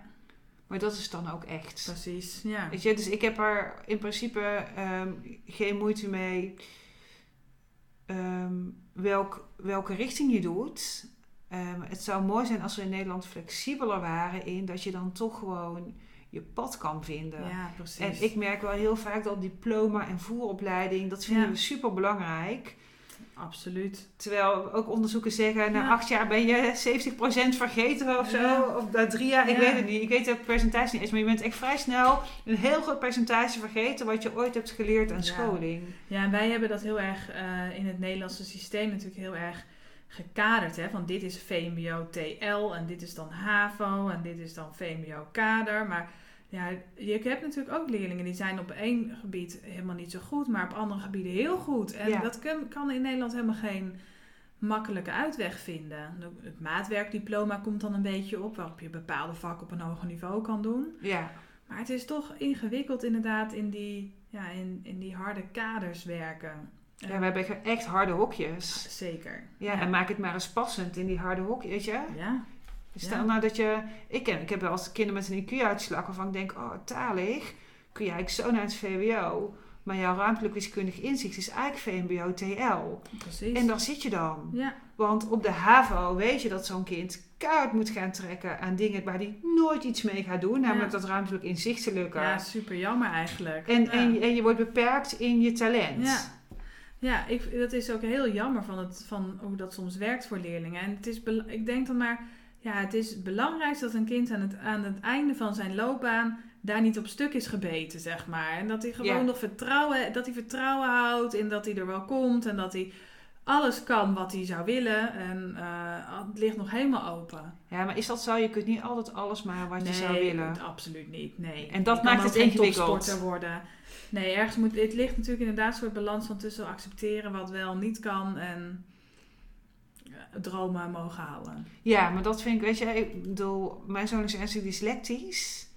Maar dat is dan ook echt. precies. Ja. Weet je, dus ik heb er in principe ehm, geen moeite mee ehm, welk, welke richting je doet. Ehm, het zou mooi zijn als we in Nederland flexibeler waren in dat je dan toch gewoon je pad kan vinden. ja, precies. En ik merk wel heel vaak dat diploma en voeropleiding, dat vinden Ja. we super belangrijk. Absoluut. Terwijl ook onderzoeken zeggen, na Ja. acht jaar ben je 70% vergeten of zo. Ja. Of na drie jaar, ik Ja. weet het niet. Ik weet het percentage niet eens. Maar je bent echt vrij snel een heel groot percentage vergeten wat je ooit hebt geleerd aan scholing. Ja, en wij hebben dat heel erg eh, in het Nederlandse systeem natuurlijk heel erg gekaderd. Hè? Van dit is VMBO TL en dit is dan HAVO en dit is dan VMBO kader. Maar ja, je hebt natuurlijk ook leerlingen die zijn op één gebied helemaal niet zo goed, maar op andere gebieden heel goed. En Ja. dat kan, kan in Nederland helemaal geen makkelijke uitweg vinden. Het maatwerkdiploma komt dan een beetje op, waarop je bepaalde vakken op een hoger niveau kan doen. Ja. Maar het is toch ingewikkeld inderdaad in die, ja, in, in die harde kaders werken. ja, we hebben echt harde hokjes. Zeker. Ja, en maak het maar eens passend in die harde hokjes, weet je. Ja, Stel nou dat je... Ik, ken, ik heb wel eens kinderen met een IQ-uitslag waarvan ik denk... Oh, talig. Kun je eigenlijk zo naar het VWO. Maar jouw ruimtelijk wiskundig inzicht is eigenlijk VMBO TL. precies. En daar zit je dan. ja, Want op de HAVO weet je dat zo'n kind kaart moet gaan trekken aan dingen waar hij nooit iets mee gaat doen. Namelijk Ja. dat ruimtelijk inzichtelijke. ja, super jammer eigenlijk. en, ja. en, je- en je wordt beperkt in je talent. Ja. Ja, ik, dat is ook heel jammer van, het, van hoe dat soms werkt voor leerlingen. En het is, ik denk dan maar, ja, het is belangrijk dat een kind aan het, aan het einde van zijn loopbaan daar niet op stuk is gebeten, zeg maar. En dat hij gewoon nog vertrouwen, dat hij vertrouwen houdt in dat hij er wel komt en dat hij alles kan wat hij zou willen. En eh, het ligt nog helemaal open. Ja, maar is dat zo? Je kunt niet altijd alles maar wat je zou willen. absoluut niet. Nee. En dat Je maakt het geen ingewikkeld. worden. Nee, ergens moet het ligt natuurlijk inderdaad een soort balans van tussen accepteren wat wel niet kan en dromen mogen houden. Ja, maar dat vind ik, weet je, ik bedoel, mijn zoon is ernstig dyslectisch.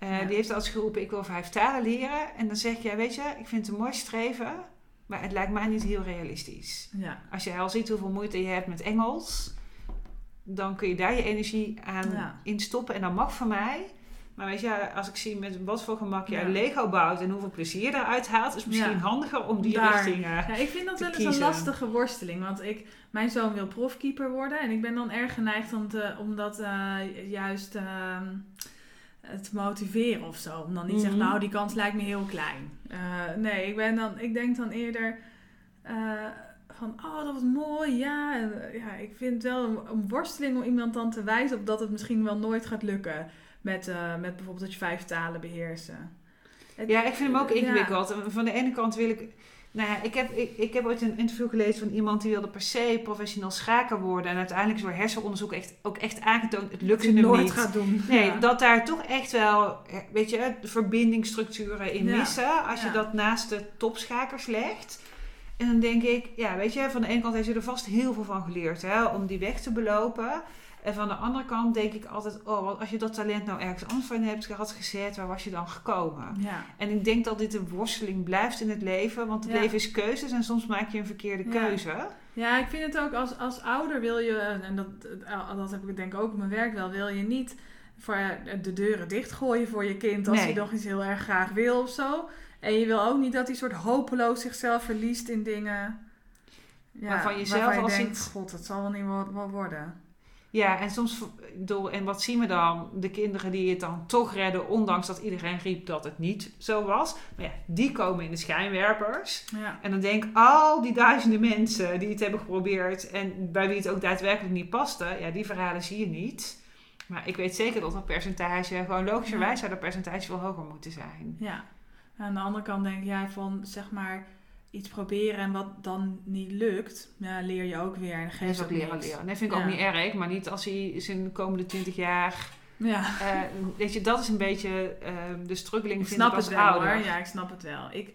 Ja. Die heeft als geroepen, ik wil vijf talen leren. En dan zeg je, weet je, ik vind het een mooi streven, maar het lijkt mij niet heel realistisch. Ja, Als je al ziet hoeveel moeite je hebt met Engels, dan kun je daar je energie aan Ja. instoppen. En dat mag van mij. Maar weet je, als ik zie met wat voor gemak je Ja. Lego bouwt en hoeveel plezier je eruit haalt, is misschien Ja. handiger om die Daar. richting. eh, ja ik vind dat wel eens een lastige worsteling. Want ik, mijn zoon wil profkeeper worden en ik ben dan erg geneigd om, te, om dat eh, juist ehm, te motiveren of zo. Om dan niet te zeggen, Mhm. nou die kans lijkt me heel klein. Eh, nee, ik, ben dan, ik denk dan eerder eh, van, oh dat was mooi, ja. En, eh, ja ik vind het wel een, een worsteling om iemand dan te wijzen op dat het misschien wel nooit gaat lukken. Met, eh, met bijvoorbeeld dat je vijf talen beheersen. Het- Ja, ik vind hem ook ingewikkeld. Van de ene kant wil ik. Nou ja, ik heb, ik, ik heb ooit een interview gelezen van iemand die wilde per se professioneel schaker worden. En uiteindelijk is door hersenonderzoek echt, ook echt aangetoond, het lukt je hem nooit niet. gaat doen. Nee, Ja. dat daar toch echt wel, eh, weet je, verbindingsstructuren in Ja. missen. Als je dat naast de topschakers legt. En dan denk ik, ja, weet je, van de ene kant heeft ze er vast heel veel van geleerd, hè, om die weg te belopen. En van de andere kant denk ik altijd, oh, als je dat talent nou ergens anders van hebt had gezet, waar was je dan gekomen? Ja. En ik denk dat dit een worsteling blijft in het leven, want het Ja. leven is keuzes en soms maak je een verkeerde keuze. Ja, ik vind het ook als, als ouder wil je, en dat, dat heb ik denk ik ook op mijn werk wel, wil je niet voor de deuren dichtgooien voor je kind als Nee. hij nog iets heel erg graag wil of zo. En je wil ook niet dat hij soort hopeloos zichzelf verliest in dingen. Ja, Waarvan je zelf waarvan als denkt, iets- god, dat zal wel niet worden. Ja, en soms, door, en wat zien we dan? De kinderen die het dan toch redden, ondanks dat iedereen riep dat het niet zo was. Maar ja, die komen in de schijnwerpers. Ja, En dan denk ik, al die duizenden mensen die het hebben geprobeerd en bij wie het ook daadwerkelijk niet paste, ja, die verhalen zie je niet. Maar ik weet zeker dat dat percentage, gewoon logischerwijs zou dat percentage veel hoger moeten zijn. ja. Aan de andere kant denk jij van, zeg maar, iets proberen en wat dan niet lukt, ja, leer je ook weer. En Dat geeft ook leren leren. Dat vind ik ook niet erg, maar niet als hij zijn de komende twintig jaar... Ja, eh, weet je, dat is een beetje eh, de struggling ik vind snap ik als het wel ouder. hoor. Ja, ik snap het wel. Ik,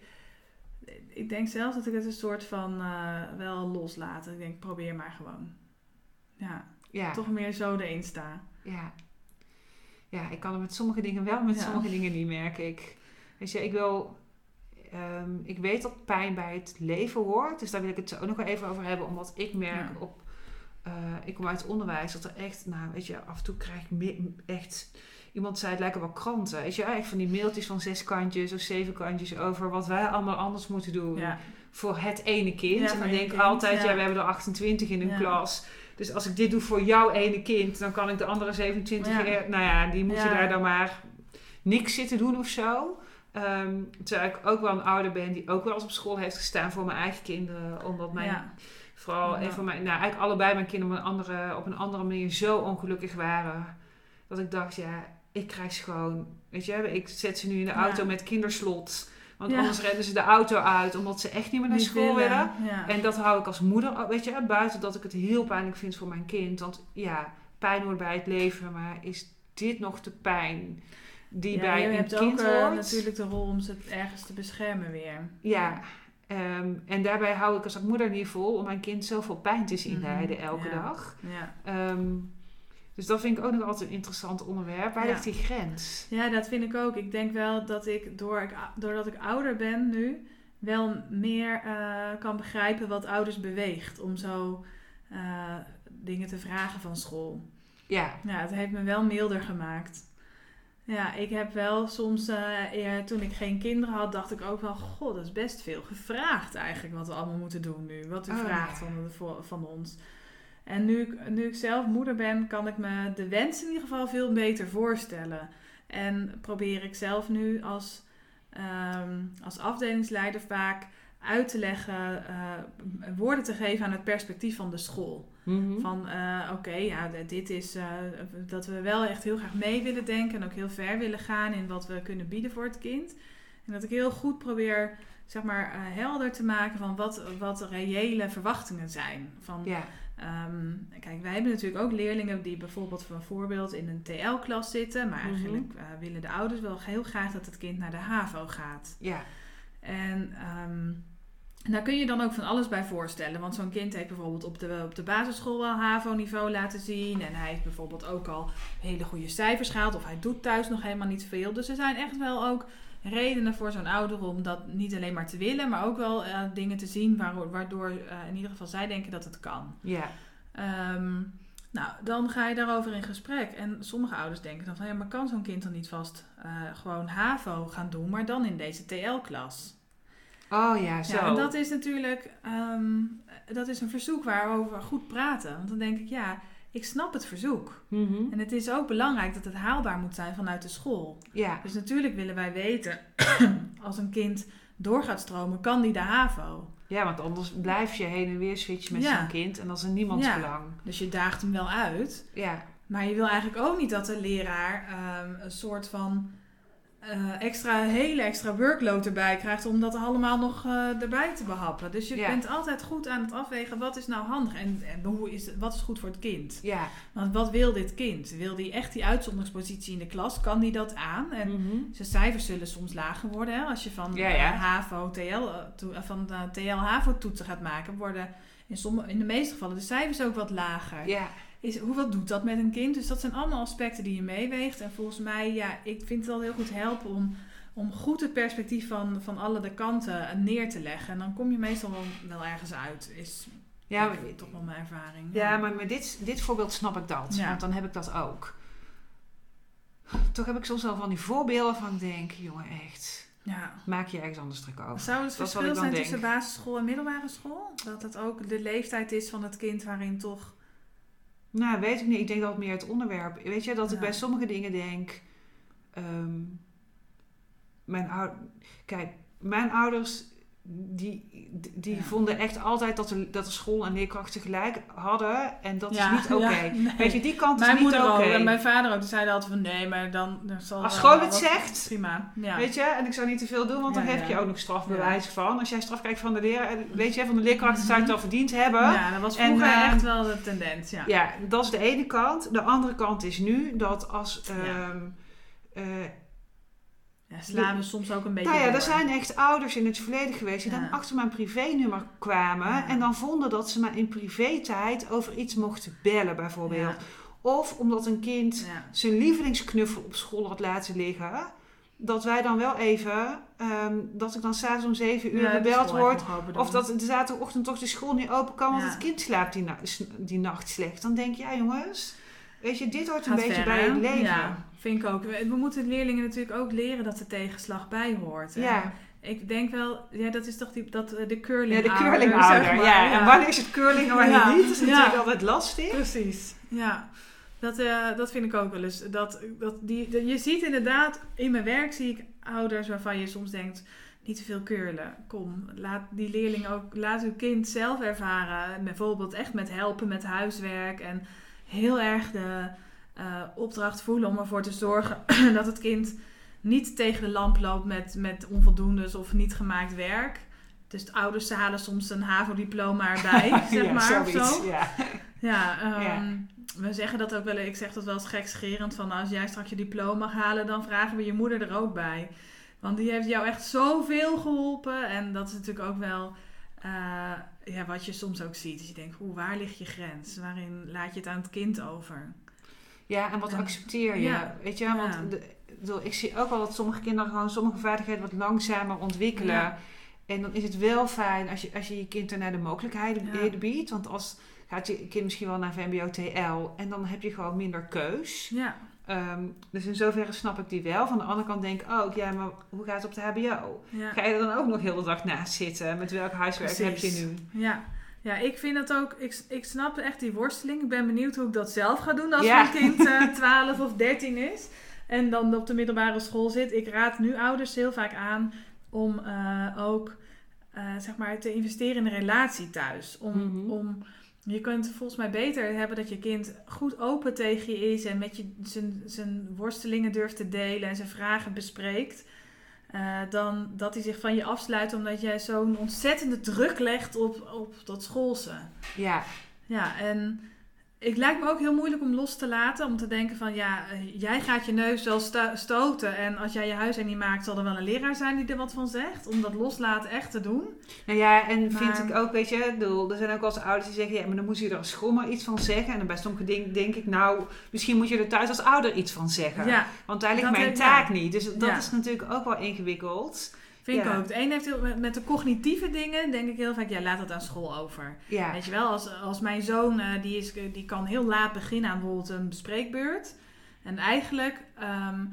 ik denk zelfs dat ik het een soort van eh, wel loslaat. Ik denk, probeer maar gewoon. Ja, Ja. toch meer zo erin sta. Ja. Ja, ik kan het met sommige dingen wel, met Ja. sommige dingen niet, merk ik. Weet je, ik wil... ehm, ik weet dat pijn bij het leven hoort. Dus daar wil ik het zo ook nog wel even over hebben. Omdat ik merk Ja. op... eh, ik kom uit het onderwijs. Dat er echt... Nou, weet je, af en toe krijg ik echt... Iemand zei, het lijken wel kranten. Weet je, echt van die mailtjes van zes kantjes of zeven kantjes over wat wij allemaal anders moeten doen Ja, voor het ene kind. Ja, en dan denk ik altijd, ja. we hebben er 28 in een klas. Dus als ik dit doe voor jouw ene kind, dan kan ik de andere 27 Ja. er- nou ja, die moet je Ja. daar dan maar niks zitten doen of zo. Ehm, terwijl ik ook wel een ouder ben die ook wel eens op school heeft gestaan voor mijn eigen kinderen. Omdat mijn, ja, vooral Ja. een van mijn, nou eigenlijk allebei mijn kinderen op een, andere, op een andere manier zo ongelukkig waren. Dat ik dacht, ja, ik krijg ze gewoon, weet je, ik zet ze nu in de Ja. auto met kinderslot. Want Ja. anders rennen ze de auto uit omdat ze echt niet meer naar niet school willen. Ja. En dat hou ik als moeder, weet je, buiten dat ik het heel pijnlijk vind voor mijn kind. Want ja, pijn hoort bij het leven, maar is dit nog de pijn die Ja, bij je een hebt kind ook eh, hoort? natuurlijk de rol om ze ergens te beschermen weer. Ja, ehm, en daarbij hou ik als moeder niet vol om mijn kind zoveel pijn te zien Mhm, lijden elke ja. dag. Ja. Ehm, dus dat vind ik ook nog altijd een interessant onderwerp. Waar Ja. ligt die grens? ja, dat vind ik ook. Ik denk wel dat ik, door ik doordat ik ouder ben nu, wel meer eh, kan begrijpen wat ouders beweegt om zo eh, dingen te vragen van school. Ja, Ja, het heeft me wel milder gemaakt. Ja, ik heb wel soms, eh, toen ik geen kinderen had, dacht ik ook wel, god, dat is best veel gevraagd eigenlijk wat we allemaal moeten doen nu. Wat u Oh, vraagt ja. van, van ons. En nu ik, nu ik zelf moeder ben, kan ik me de wens in ieder geval veel beter voorstellen. En probeer ik zelf nu als, ehm, als afdelingsleider vaak uit te leggen, eh, woorden te geven aan het perspectief van de school. Mhm. Van eh, oké, ja, dit is eh, dat we wel echt heel graag mee willen denken en ook heel ver willen gaan in wat we kunnen bieden voor het kind. En dat ik heel goed probeer, zeg maar, eh, helder te maken van wat, wat de reële verwachtingen zijn. Van, ja. ehm, kijk, wij hebben natuurlijk ook leerlingen die bijvoorbeeld voor een voorbeeld in een TL-klas zitten, maar Mhm. eigenlijk willen de ouders wel heel graag dat het kind naar de HAVO gaat. ja. En ehm, daar kun je dan ook van alles bij voorstellen. Want zo'n kind heeft bijvoorbeeld op de, op de basisschool wel HAVO-niveau laten zien. En hij heeft bijvoorbeeld ook al hele goede cijfers gehaald. Of hij doet thuis nog helemaal niet veel. Dus er zijn echt wel ook redenen voor zo'n ouder om dat niet alleen maar te willen. Maar ook wel eh, dingen te zien waardoor, waardoor eh, in ieder geval zij denken dat het kan. ja. Ehm, nou, dan ga je daarover in gesprek. En sommige ouders denken dan van... Ja, maar kan zo'n kind dan niet vast eh, gewoon HAVO gaan doen... maar dan in deze TL-klas? Oh ja, zo. Ja, en dat is natuurlijk ehm, dat is een verzoek waarover we goed praten. Want dan denk ik, ja, ik snap het verzoek. Mhm. En het is ook belangrijk dat het haalbaar moet zijn vanuit de school. Ja, Dus natuurlijk willen wij weten, als een kind door gaat stromen, kan die de HAVO. ja, want anders blijf je heen en weer switchen met Ja. zo'n kind en dat is in niemands Ja. belang. Dus je daagt hem wel uit. Ja, Maar je wil eigenlijk ook niet dat de leraar ehm, een soort van eh, extra, hele extra workload erbij krijgt om dat allemaal nog eh, erbij te behappen. Dus je Ja. bent altijd goed aan het afwegen wat is nou handig en, en hoe is, wat is goed voor het kind. ja. Want wat wil dit kind? Wil die echt die uitzonderingspositie in de klas? Kan die dat aan? En Mhm. zijn cijfers zullen soms lager worden. Hè? Als je van Ja. HAVO, TL, eh, to- eh, van de TL-HAVO-toetsen gaat maken, worden in, sommige, in de meeste gevallen de cijfers ook wat lager Ja, is hoe, wat doet dat met een kind? Dus dat zijn allemaal aspecten die je meeweegt. En volgens mij, ja, ik vind het wel heel goed helpen om, om goed het perspectief van, van alle de kanten neer te leggen. En dan kom je meestal wel, wel ergens uit. Is ja, ik toch wel mijn ervaring. ja maar met dit, dit voorbeeld snap ik dat. Ja. Want dan heb ik dat ook. Toch heb ik soms wel van die voorbeelden van ik denk, jongen, echt. Ja. maak je ergens anders druk over. Zou het verschil zijn denk. tussen basisschool en middelbare school? Dat het ook de leeftijd is van het kind waarin toch... Nou, weet ik niet. Ik denk dat het meer het onderwerp... Weet je, dat ik bij sommige dingen denk... ehm, mijn ouders... Kijk, mijn ouders... Die, die Ja. vonden echt altijd dat de, dat de school en leerkrachten gelijk hadden. En dat Ja, is niet oké. ja, nee. Weet je, die kant Mijn is niet moeder oké. en mijn vader ook. Die zeiden altijd van nee, maar dan, dan zal Als school het zegt, Prima. Ja. Weet je, en ik zou niet te veel doen, want dan heb je ook nog strafbewijs van. Als jij straf krijgt van de leraar, weet je, van de leerkrachten zou je het al verdiend hebben. ja, dat was En, vroeger echt wel de tendens. Ja. Ja, dat is de ene kant. De andere kant is nu dat als. Ehm, eh, Ja, slaan we soms ook een beetje nou ja, door. er zijn echt ouders in het verleden geweest die Ja. dan achter mijn privénummer kwamen Ja. en dan vonden dat ze maar in privé-tijd over iets mochten bellen, bijvoorbeeld. Of omdat een kind zijn lievelingsknuffel op school had laten liggen. Dat wij dan wel even, ehm, dat ik dan s'avonds om zeven uur gebeld word. Of dat de zaterdagochtend toch de school niet open kan, want het kind slaapt die, na- s- die nacht slecht. Dan denk je, ja jongens, weet je, dit hoort een Gaat beetje ver, bij het leven. Vind ik ook. We, we moeten leerlingen natuurlijk ook leren dat de tegenslag bij hoort. Ja. Ik denk wel, ja, dat is toch die, dat, eh, de curling Ja, de curlingouder. zeg maar. ja. En wanneer is het curling en wanneer Ja. niet? Dat is Ja. natuurlijk altijd lastig. Precies, ja. Dat, eh, dat vind ik ook wel eens. Dat, dat die, de- je ziet inderdaad, in mijn werk zie ik ouders waarvan je soms denkt, niet te veel curlen. Kom, laat die leerling ook, laat uw kind zelf ervaren. Bijvoorbeeld echt met helpen met huiswerk en heel erg de eh, opdracht voelen om ervoor te zorgen dat het kind niet tegen de lamp loopt met, met onvoldoendes of niet gemaakt werk. Dus de ouders halen soms een HAVO-diploma erbij, zeg ja, maar, of zo. Ja. Ja, ehm, Ja. we zeggen dat ook wel. Ik zeg dat wel eens gekscherend van als jij straks je diploma mag halen, dan vragen we je moeder er ook bij. Want die heeft jou echt zoveel geholpen. En dat is natuurlijk ook wel eh, ja, wat je soms ook ziet. Dus je denkt, hoe, waar ligt je grens? Waarin laat je het aan het kind over? Ja, en wat accepteer je? Ja. Weet je, want de, ik bedoel, ik zie ook wel dat sommige kinderen gewoon sommige vaardigheden wat langzamer ontwikkelen. En dan is het wel fijn als je als je, je kind er naar de mogelijkheden biedt. Want als gaat je kind misschien wel naar VMBO-TL en dan heb je gewoon minder keus. Ja, Ehm, dus in zoverre snap ik die wel. Van de andere kant denk ik ook, ja, maar hoe gaat het op de HBO? ja. Ga je er dan ook nog heel de dag naast zitten? Met welk huiswerk heb je nu? Ja. Ja, ik vind dat ook. Ik, ik snap echt die worsteling. Ik ben benieuwd hoe ik dat zelf ga doen als Ja. mijn kind eh 12 of 13 is. En dan op de middelbare school zit. Ik raad nu ouders heel vaak aan om eh, ook eh, zeg maar te investeren in een relatie thuis. Om, Mhm. om, je kunt volgens mij beter hebben dat je kind goed open tegen je is en met je zijn, zijn worstelingen durft te delen en zijn vragen bespreekt. Eh, dan dat hij zich van je afsluit omdat jij zo'n ontzettende druk legt op, op dat schoolse. Ja, Ja, en ik lijkt me ook heel moeilijk om los te laten. Om te denken van, ja, eh, jij gaat je neus wel sto- stoten. En als jij je huis er niet maakt, zal er wel een leraar zijn die er wat van zegt. Om dat loslaten echt te doen. nou ja, en vind ik ook, weet je, bedoel, er zijn ook wel eens ouders die zeggen, ja, maar dan moet je er als school maar iets van zeggen. En dan bij sommige dingen denk ik, nou, misschien moet je er thuis als ouder iets van zeggen. Ja, Want daar ligt mijn taak ja. niet. Dus dat Ja. is natuurlijk ook wel ingewikkeld. Vind ik Ja. ook. De een heeft heel, met, met de cognitieve dingen, denk ik heel vaak, ja, laat het aan school over. Ja, Weet je wel, als, als mijn zoon, eh, die, is, die kan heel laat beginnen aan bijvoorbeeld een bespreekbeurt. En eigenlijk ehm,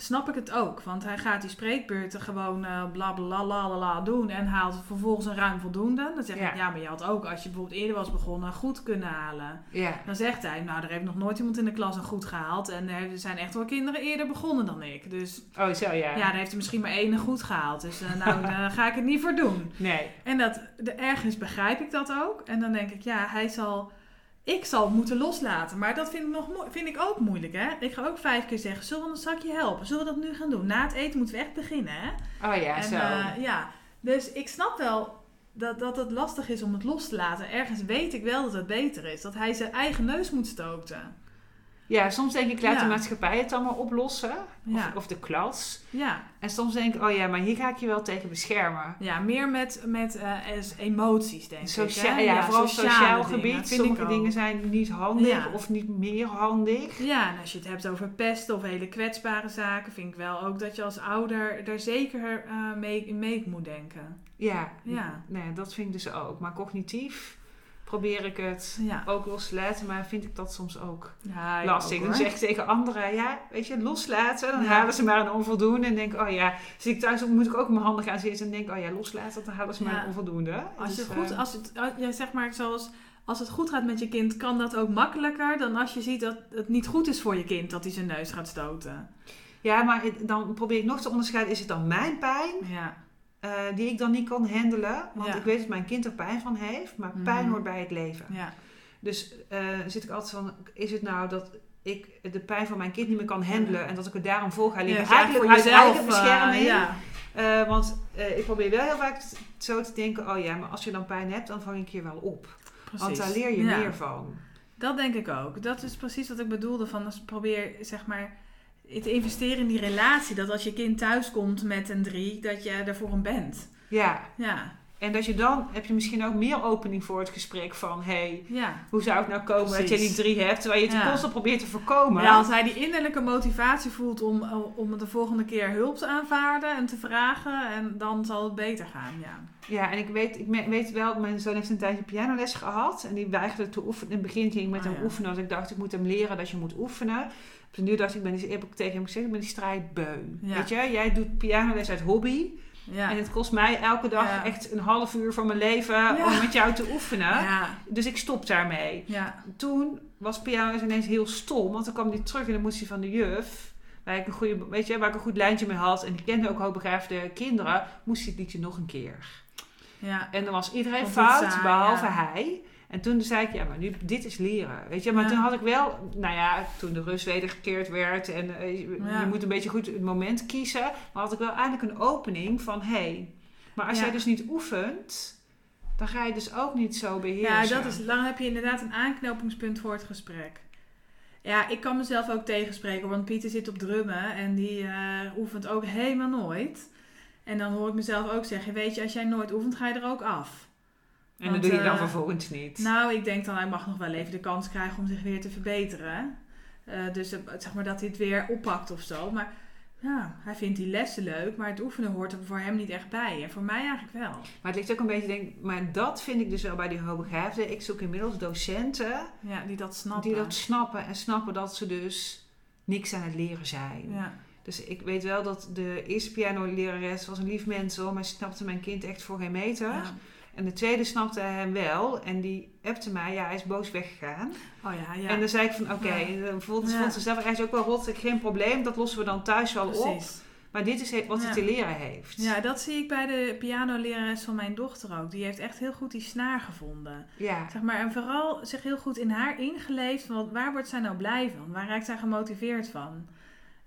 snap ik het ook. Want hij gaat die spreekbeurten gewoon eh bla bla la la la doen en haalt vervolgens een ruim voldoende. Dan zeg Ja. ik, ja, maar je had ook, als je bijvoorbeeld eerder was begonnen, goed kunnen halen. ja. Dan zegt hij, nou, er heeft nog nooit iemand in de klas een goed gehaald. En er zijn echt wel kinderen eerder begonnen dan ik. Dus Oh, zo ja. ja, daar heeft hij misschien maar één goed gehaald. Dus eh, nou, daar ga ik het niet voor doen. Nee. En dat, de, ergens begrijp ik dat ook. En dan denk ik, ja, hij zal... Ik zal het moeten loslaten. Maar dat vind ik, nog, vind ik ook moeilijk, hè. Ik ga ook vijf keer zeggen, zullen we een zakje helpen? Zullen we dat nu gaan doen? Na het eten moeten we echt beginnen, hè. Oh ja, en, zo. eh, ja, dus ik snap wel dat, dat het lastig is om het los te laten. Ergens weet ik wel dat het beter is. Dat hij zijn eigen neus moet stoten. Ja, soms denk ik, laat Ja. de maatschappij het allemaal oplossen. Ja. Of, of de klas. Ja, En soms denk ik, oh ja, maar hier ga ik je wel tegen beschermen. ja meer met, met eh, es- emoties, denk Socia- ik. hè. ja, vooral sociaal gebied. vind ik ook. dingen zijn niet handig Ja. of niet meer handig. Ja, en als je het hebt over pesten of hele kwetsbare zaken, vind ik wel ook dat je als ouder daar zeker eh, mee, mee moet denken. Ja, Ja. Nee, dat vind ik dus ook. Maar cognitief, probeer ik het Ja. ook los te laten, maar vind ik dat soms ook Ja, lastig. ook, dan zeg ik tegen anderen, ja, weet je, loslaten. Dan Ja. halen ze maar een onvoldoende en denk oh ja, zit ik thuis, dan moet ik ook mijn handen gaan zitten en denk, oh ja, loslaten, dan halen ze maar een onvoldoende. Als, je Dus, goed, eh, als, het, ja, zeg maar zoals, als het goed gaat met je kind, kan dat ook makkelijker dan als je ziet dat het niet goed is voor je kind dat hij zijn neus gaat stoten. ja, maar dan probeer ik nog te onderscheiden, is het dan mijn pijn Ja, eh, die ik dan niet kan handelen? Want Ja. ik weet dat mijn kind er pijn van heeft, maar Mhm. pijn hoort bij het leven. ja, Dus eh, zit ik altijd van, is het nou dat ik de pijn van mijn kind niet meer kan handelen en dat ik er daarom voor ga ja, liggen? dus eigenlijk uit jezelf. eigen bescherming. eh, ja. Want ik probeer wel heel vaak zo te denken, oh ja, maar als je dan pijn hebt, dan vang ik je wel op. Precies. Want daar leer je Ja. meer van. Dat denk ik ook. Dat is precies wat ik bedoelde van als probeer zeg maar te investeren in die relatie. Dat als je kind thuis komt met een drie, dat je er voor hem bent. Ja, Ja, en dat je dan, heb je misschien ook meer opening voor het gesprek van, hey, ja. hoe zou het nou komen dat je die drie hebt, terwijl je het Ja. constant probeert te voorkomen. Ja, als hij die innerlijke motivatie voelt om, om de volgende keer hulp te aanvaarden en te vragen, en dan zal het beter gaan. Ja. Ja, en ik weet, ik weet wel, mijn zoon heeft een tijdje pianoles gehad. En die weigerde te oefenen. In het begin ging ik met Oh, hem ja. oefenen. Want ik dacht, ik moet hem leren dat je moet oefenen. De duur dacht ik, ben die, heb ik tegen hem gezegd, ik ben die strijdbeu. Ja. Weet je, jij doet pianoles uit hobby. Ja. En het kost mij elke dag Ja. echt een half uur van mijn leven Ja. om met jou te oefenen. Dus ik stop daarmee. Ja. Toen was pianoles ineens heel stom. Want dan kwam hij terug en dan moest hij van de juf... Waar ik, een goede, weet je, waar ik een goed lijntje mee had. En die kende ook hoogbegaafde kinderen. Moest hij het liedje nog een keer. Ja. En dan was iedereen fout, saai, behalve hij. En toen zei ik, ja, maar nu, dit is leren. Weet je, maar Ja. toen had ik wel, nou ja, toen de rust wedergekeerd werd en eh, je, Ja. je moet een beetje goed het moment kiezen. Maar had ik wel eigenlijk een opening van, hé, hey, maar als Ja. jij dus niet oefent, dan ga je dus ook niet zo ja, beheersen. dat is, dan heb je inderdaad een aanknopingspunt voor het gesprek. Ja, ik kan mezelf ook tegenspreken, want Pieter zit op drummen en die eh, oefent ook helemaal nooit. En dan hoor ik mezelf ook zeggen, weet je, als jij nooit oefent, ga je er ook af. En dat doe je dan eh, vervolgens niet. Nou, ik denk dan, hij mag nog wel even de kans krijgen om zich weer te verbeteren. Eh, dus eh, zeg maar dat hij het weer oppakt of zo. Maar ja, hij vindt die lessen leuk, maar het oefenen hoort er voor hem niet echt bij. En voor mij eigenlijk wel. Maar het ligt ook een beetje, denk, maar dat vind ik dus wel bij die hoogbegaafden. Ik zoek inmiddels docenten Ja, die dat snappen. die dat snappen en snappen dat ze dus niks aan het leren zijn. Ja, Dus ik weet wel dat de eerste pianolerares was een lief mens hoor, maar ze snapte mijn kind echt voor geen meter. ja. En de tweede snapte hem wel en die appte mij, ja hij is boos weggegaan. Oh ja, ja. En dan zei ik van oké, Ja. vond, Ja. vond ze zelf eigenlijk ook wel rot, geen probleem, dat lossen we dan thuis wel op. Precies. Maar dit is wat hij te leren heeft. Ja, dat zie ik bij de pianolerares van mijn dochter ook. Die heeft echt heel goed die snaar gevonden. Ja. Zeg maar, en vooral zich heel goed in haar ingeleefd. Want waar wordt zij nou blij van? Waar raakt zij gemotiveerd van?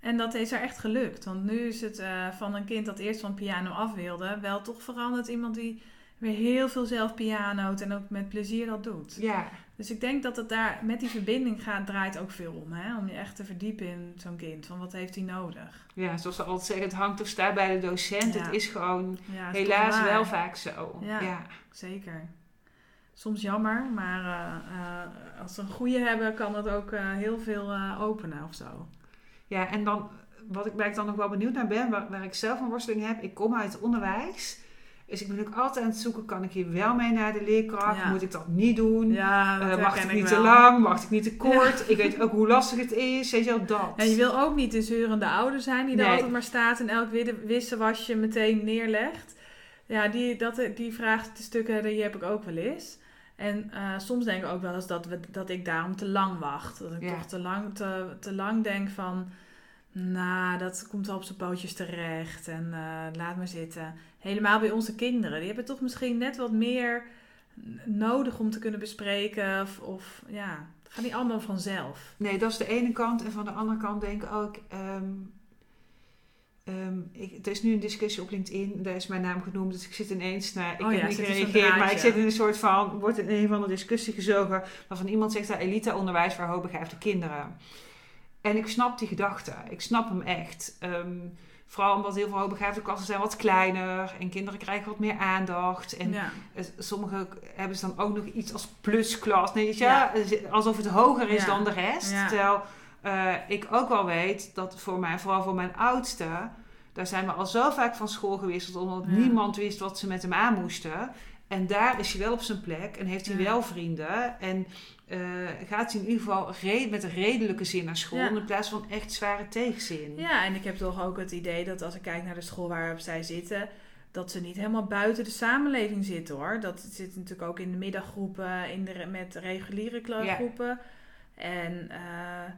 En dat is haar echt gelukt. Want nu is het eh, van een kind dat eerst van piano af wilde... wel toch veranderd iemand die weer heel veel zelf pianoot... en ook met plezier dat doet. Ja. Dus ik denk dat het daar met die verbinding gaat, draait ook veel om. Hè? Om je echt te verdiepen in zo'n kind. Van wat heeft hij nodig? ja, zoals ze altijd zeggen, het hangt of staat bij de docent. Ja. Het is gewoon Ja, helaas wel vaak zo. Ja. ja. Zeker. Soms jammer, maar eh, eh, als ze een goede hebben, kan het ook eh, heel veel openen of zo. Ja, en dan, wat ik, waar ik dan nog wel benieuwd naar ben, waar, waar ik zelf een worsteling heb, ik kom uit het onderwijs. Dus ik ben ook altijd aan het zoeken, kan ik hier wel mee naar de leerkracht? Ja. Moet ik dat niet doen? Ja, Eh, dat herken ik niet wel. te lang? Mag ik niet te kort? Ik weet ook hoe lastig het is. Weet je wel, dat. En je wil ook niet de zeurende ouder zijn die er Nee. altijd maar staat en elk widde- wisselwasje meteen neerlegt. Ja, die, dat, die vraagstukken die heb ik ook wel eens. En eh, soms denk ik ook wel eens dat, we, dat ik daarom te lang wacht. Dat ik toch te lang, te, te lang denk van... Nou, dat komt wel op zijn pootjes terecht en eh, laat maar zitten. Helemaal bij onze kinderen. Die hebben toch misschien net wat meer nodig om te kunnen bespreken. Of, of ja, het gaat niet allemaal vanzelf. Nee, dat is de ene kant. En van de andere kant denk ik ook... ehm, ehm, ik, er is nu een discussie op LinkedIn. Daar is mijn naam genoemd. Dus ik zit ineens naar... Ik Oh heb ja, niet gereageerd, maar ik zit in een soort van... Wordt in een van de discussie gezogen. Waarvan iemand zegt... dat elite-onderwijs voor hoogbegaafde kinderen. En ik snap die gedachte. Ik snap hem echt. Ehm, vooral omdat heel veel hoogbegaafde klassen zijn wat kleiner. En kinderen krijgen wat meer aandacht. En ja. Sommige hebben ze dan ook nog iets als plusklas. Nee, Ja. alsof het hoger is Ja. dan de rest. Terwijl eh, ik ook wel weet dat voor mij, vooral voor mijn oudste, daar zijn we al zo vaak van school gewisseld omdat niemand wist wat ze met hem aan moesten. En daar is hij wel op zijn plek en heeft hij Ja. wel vrienden. En eh, gaat hij in ieder geval re- met een redelijke zin naar school Ja. in plaats van echt zware tegenzin. Ja, en ik heb toch ook het idee dat als ik kijk naar de school waarop zij zitten, dat ze niet helemaal buiten de samenleving zitten hoor. Dat zit natuurlijk ook in de middaggroepen, in de, met reguliere Ja. groepen. En eh,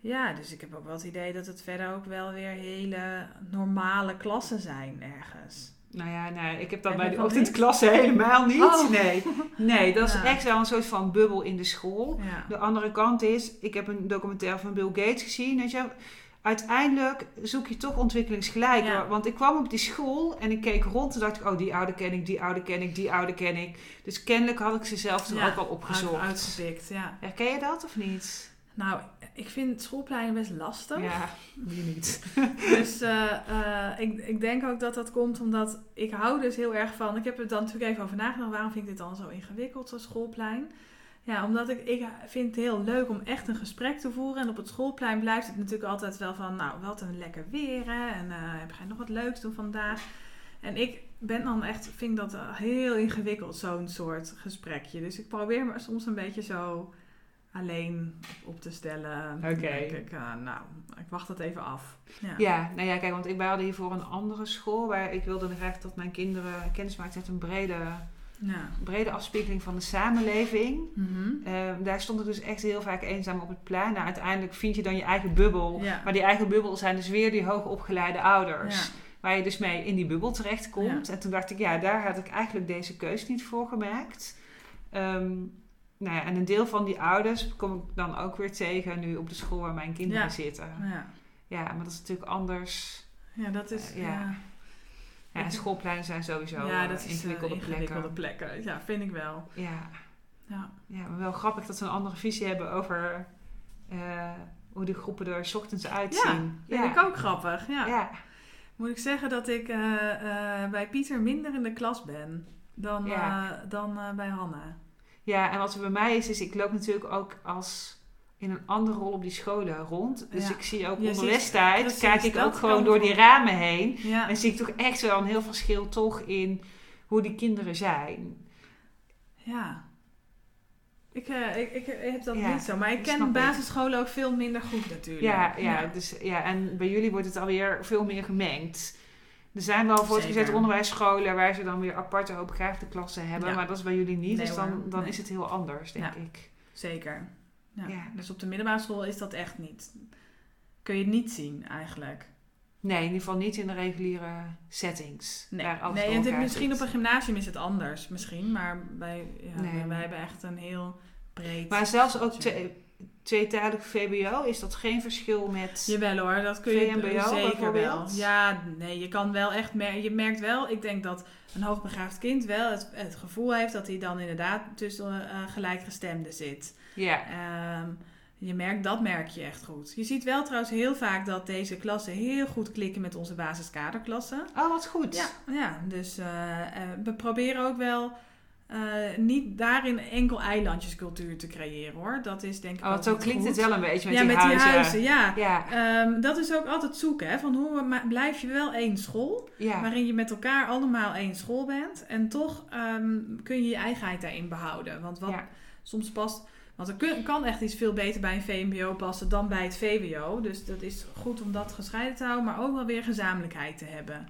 ja, dus ik heb ook wel het idee dat het verder ook wel weer hele normale klassen zijn ergens. Nou ja, nee, ik heb dat bij de ochtendklasse helemaal niet. Oh. Nee. nee, dat is Ja. echt wel een soort van bubbel in de school. Ja. De andere kant is, ik heb een documentaire van Bill Gates gezien. Je, uiteindelijk zoek je toch ontwikkelingsgelijk. Ja. Want ik kwam op die school en ik keek rond en dacht ik, oh die oude ken ik, die oude ken ik, die oude ken ik. Dus kennelijk had ik ze zelf toen ook al opgezocht. Uit, uitgepikt, ja. Herken je dat of niet? Nou, ik vind schoolpleinen best lastig. Ja, wie niet. Dus eh, eh, ik, ik denk ook dat dat komt omdat ik hou dus heel erg van. Ik heb er dan natuurlijk even over nagedacht. Waarom vind ik dit dan zo ingewikkeld, zo'n schoolplein? Ja, omdat ik, ik vind het heel leuk om echt een gesprek te voeren. En op het schoolplein blijft het natuurlijk altijd wel van, nou, wat een lekker weer. Hè? En eh, heb jij nog wat leuks doen vandaag? En ik ben dan echt, vind dat heel ingewikkeld, zo'n soort gesprekje. Dus ik probeer me soms een beetje zo alleen op te stellen. Oké. Ik, eh, nou, ik wacht het even af. Ja. Ja, nou ja, kijk, want ik hadden hiervoor een andere school waar ik wilde graag dat mijn kinderen kennis maakten met een brede, Ja. brede afspiegeling van de samenleving. Mhm. Ehm, daar stond ik dus echt heel vaak eenzaam op het plein. Nou, uiteindelijk vind je dan je eigen bubbel. Ja. Maar die eigen bubbel zijn dus weer die hoogopgeleide ouders. Waar je dus mee in die bubbel terechtkomt. En toen dacht ik, ja, daar had ik eigenlijk deze keus niet voor gemaakt. Ehm, nou ja, en een deel van die ouders kom ik dan ook weer tegen nu op de school waar mijn kinderen Ja. zitten. Ja. Ja, maar dat is natuurlijk anders. ja, dat is. Eh, ja. ja. Ja, en schoolpleinen zijn sowieso ja, eh, dat is ingewikkelde, ingewikkelde, ingewikkelde plekken. plekken. Ja, vind ik wel. Ja. Ja. ja, maar wel grappig dat ze een andere visie hebben over eh, hoe die groepen er 's ochtends uitzien. Vind ik ook grappig. Ja. Ja. Moet ik zeggen dat ik eh, eh, bij Pieter minder in de klas ben dan, Ja. eh, dan eh, bij Hanne. Ja, en wat er bij mij is, is ik loop natuurlijk ook als in een andere rol op die scholen rond. Dus Ja. ik zie ook onder precies, kijk ik ook gewoon door die ramen heen. Ja. En zie ik toch echt wel een heel verschil toch in hoe die kinderen zijn. ja. Ik, eh, ik, ik heb dat Ja, niet zo. Maar ik ken ik. basisscholen ook veel minder goed natuurlijk. Ja, ja, Dus, ja, en bij jullie wordt het alweer veel meer gemengd. Er zijn wel voortgezet onderwijsscholen waar ze dan weer aparte hoogbegaafde klassen hebben. Ja. Maar dat is bij jullie niet. Nee dus dan, dan nee. is het heel anders, denk Ja. ik. Zeker. Ja. Ja. Dus op de middelbare school is dat echt niet. Kun je het niet zien eigenlijk. Nee, in ieder geval niet in de reguliere settings. Nee, waar en het- misschien op een gymnasium is het anders. Misschien, maar wij, Nee. wij, wij hebben echt een heel breed... Maar zelfs ook. Twee, tweetalig VBO, is dat geen verschil met... Jawel hoor, dat kun je VMBO zeker wel. Ja, nee, je kan wel echt mer- je merkt wel, ik denk dat een hoogbegaafd kind wel het, het gevoel heeft dat hij dan inderdaad tussen eh gelijkgestemden zit. Ja, Ehm, je merkt, dat merk je echt goed. Je ziet wel trouwens heel vaak dat deze klassen heel goed klikken met onze basiskaderklassen. oh wat goed. Ja, ja dus eh, eh, we proberen ook wel eh, niet daarin enkel eilandjescultuur te creëren hoor. Dat is denk ik Oh, zo klinkt goed. het wel een beetje met ja, die met huizen. die huizen, ja. Ja, Ehm, dat is ook altijd zoeken, hè, van hoe blijf je wel één school, ja. waarin je met elkaar allemaal één school bent en toch ehm, kun je je eigenheid daarin behouden. Want wat Ja. soms past, want er kun- kan echt iets veel beter bij een VMBO passen dan bij het VWO. Dus dat is goed om dat gescheiden te houden, maar ook wel weer gezamenlijkheid te hebben.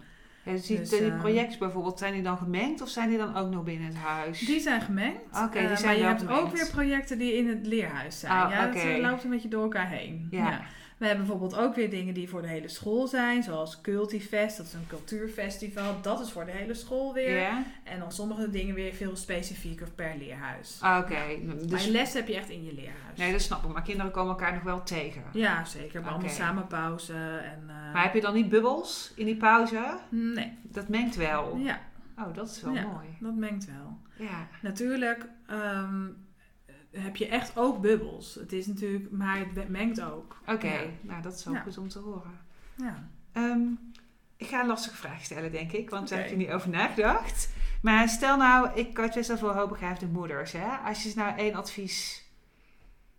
Dus die, Dus, die ehm, projecten bijvoorbeeld, zijn die dan gemengd of zijn die dan ook nog binnen het huis? Die zijn gemengd. Oké, die Eh, zijn maar je hebt gemengd. ook weer projecten die in het leerhuis zijn. Ah, ja, dat loopt een beetje door elkaar heen. Ja. We hebben bijvoorbeeld ook weer dingen die voor de hele school zijn, zoals Cultivest, dat is een cultuurfestival. Dat is voor de hele school weer. En dan sommige dingen weer veel specifieker per leerhuis. Ah, Oké, Maar dus... je les heb je echt in je leerhuis. Nee, dat snap ik. Maar kinderen komen elkaar nog wel tegen. Ja, zeker. Hebben allemaal samen pauze. En, eh, Maar heb je dan niet bubbels in die pauze? Nee. Dat mengt wel. Ja, Oh, dat is wel Ja. mooi. dat mengt wel. Ja. Natuurlijk ehm, heb je echt ook bubbels. Het is natuurlijk, maar het mengt ook. Oké, Ja. nou dat is wel Ja. goed om te horen. Ja. Ehm, ik ga een lastige vraag stellen, denk ik, want daar heb je niet over nagedacht. Maar stel nou, ik het best wel voor hoogbegaafde moeders. Hè? Als je ze nou één advies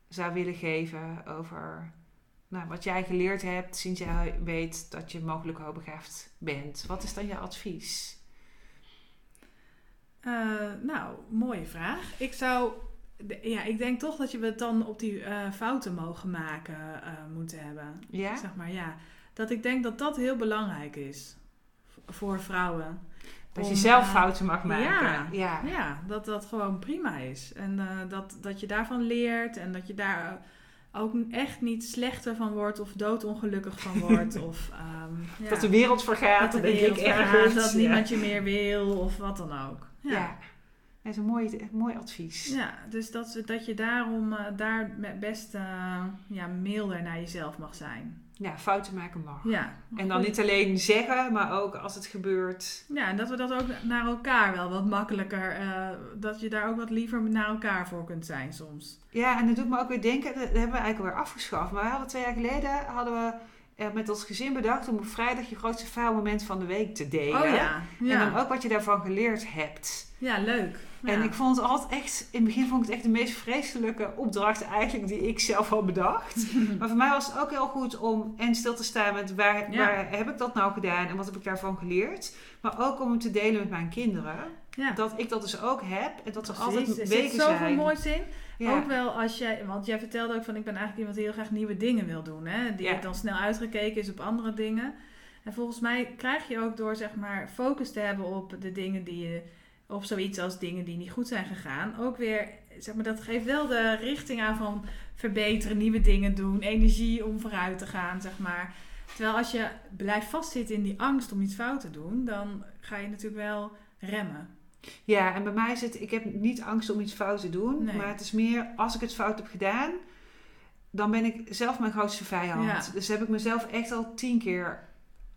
zou willen geven over nou, wat jij geleerd hebt sinds jij weet dat je mogelijk hoogbegaafd bent. Wat is dan je advies? Eh, nou, mooie vraag. Ik zou, ja, ik denk toch dat je het dan op die eh, fouten mogen maken eh, moeten hebben. Ja? Zeg maar, ja. Dat ik denk dat dat heel belangrijk is voor vrouwen. Dat je zelf eh, fouten mag maken. ja. ja. Ja, dat dat gewoon prima is. En dat, dat je daarvan leert en dat je daar ook echt niet slechter van wordt of doodongelukkig van wordt. of, ehm, ja. Dat de wereld vergaat, Dat de wereld vergaat, dat niemand je meer wil of wat dan ook. Ja. Ja, Dat is een mooi, mooi advies. ja. dus dat, dat je daarom eh, daar met best eh, ja, milder naar jezelf mag zijn. Ja, fouten maken mag. Ja. En dan niet alleen zeggen, maar ook als het gebeurt. Ja, en dat we dat ook naar elkaar wel wat makkelijker, eh, dat je daar ook wat liever naar elkaar voor kunt zijn soms. Ja, en dat doet me ook weer denken, dat hebben we eigenlijk alweer afgeschaft. Maar we hadden twee jaar geleden hadden we met ons gezin bedacht om op vrijdag je grootste faalmoment van de week te delen. Oh ja, En dan ook wat je daarvan geleerd hebt. Ja, leuk. En ik vond het altijd echt, in het begin vond ik het echt de meest vreselijke opdracht eigenlijk die ik zelf had bedacht. maar voor mij was het ook heel goed om en stil te staan met waar, Ja. waar heb ik dat nou gedaan en wat heb ik daarvan geleerd. Maar ook om het te delen met mijn kinderen. Dat ik dat dus ook heb en dat er Precies. altijd er weken zit zoveel zijn. moois in. Ja. Ook wel als jij, want jij vertelde ook van ik ben eigenlijk iemand die heel graag nieuwe dingen wil doen. Hè? Die Ja. dan snel uitgekeken is op andere dingen. En volgens mij krijg je ook door zeg maar focus te hebben op de dingen die je, op zoiets als dingen die niet goed zijn gegaan, ook weer, zeg maar, dat geeft wel de richting aan van verbeteren, nieuwe dingen doen, energie om vooruit te gaan, zeg maar. Terwijl als je blijft vastzitten in die angst om iets fout te doen, dan ga je natuurlijk wel remmen. Ja, en bij mij zit, ik heb niet angst om iets fout te doen. Nee. Maar het is meer, als ik het fout heb gedaan, dan ben ik zelf mijn grootste vijand. Ja. Dus heb ik mezelf echt al tien keer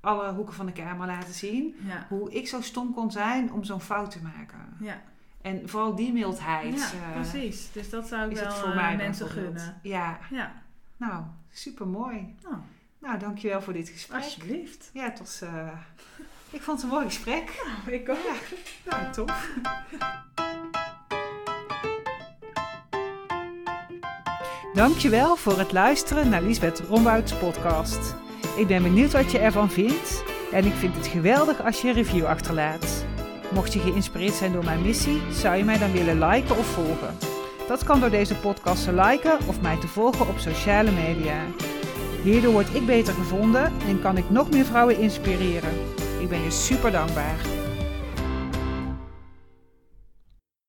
alle hoeken van de kamer laten zien. Ja, Hoe ik zo stom kon zijn om zo'n fout te maken. ja. En vooral die mildheid ja eh, precies. Dus dat zou ik is wel het voor eh, mij mensen gunnen. Ja, Ja, nou, super mooi. nou, Nou, dankjewel voor dit gesprek. alsjeblieft. Ja, het was... ik vond het een mooi gesprek. Ik ook. Nou, tof. Dankjewel voor het luisteren naar Liesbeth Rombouts podcast. Ik ben benieuwd wat je ervan vindt en ik vind het geweldig als je een review achterlaat. Mocht je geïnspireerd zijn door mijn missie, zou je mij dan willen liken of volgen. Dat kan door deze podcast te liken of mij te volgen op sociale media. Hierdoor word ik beter gevonden en kan ik nog meer vrouwen inspireren. Ik ben je super dankbaar.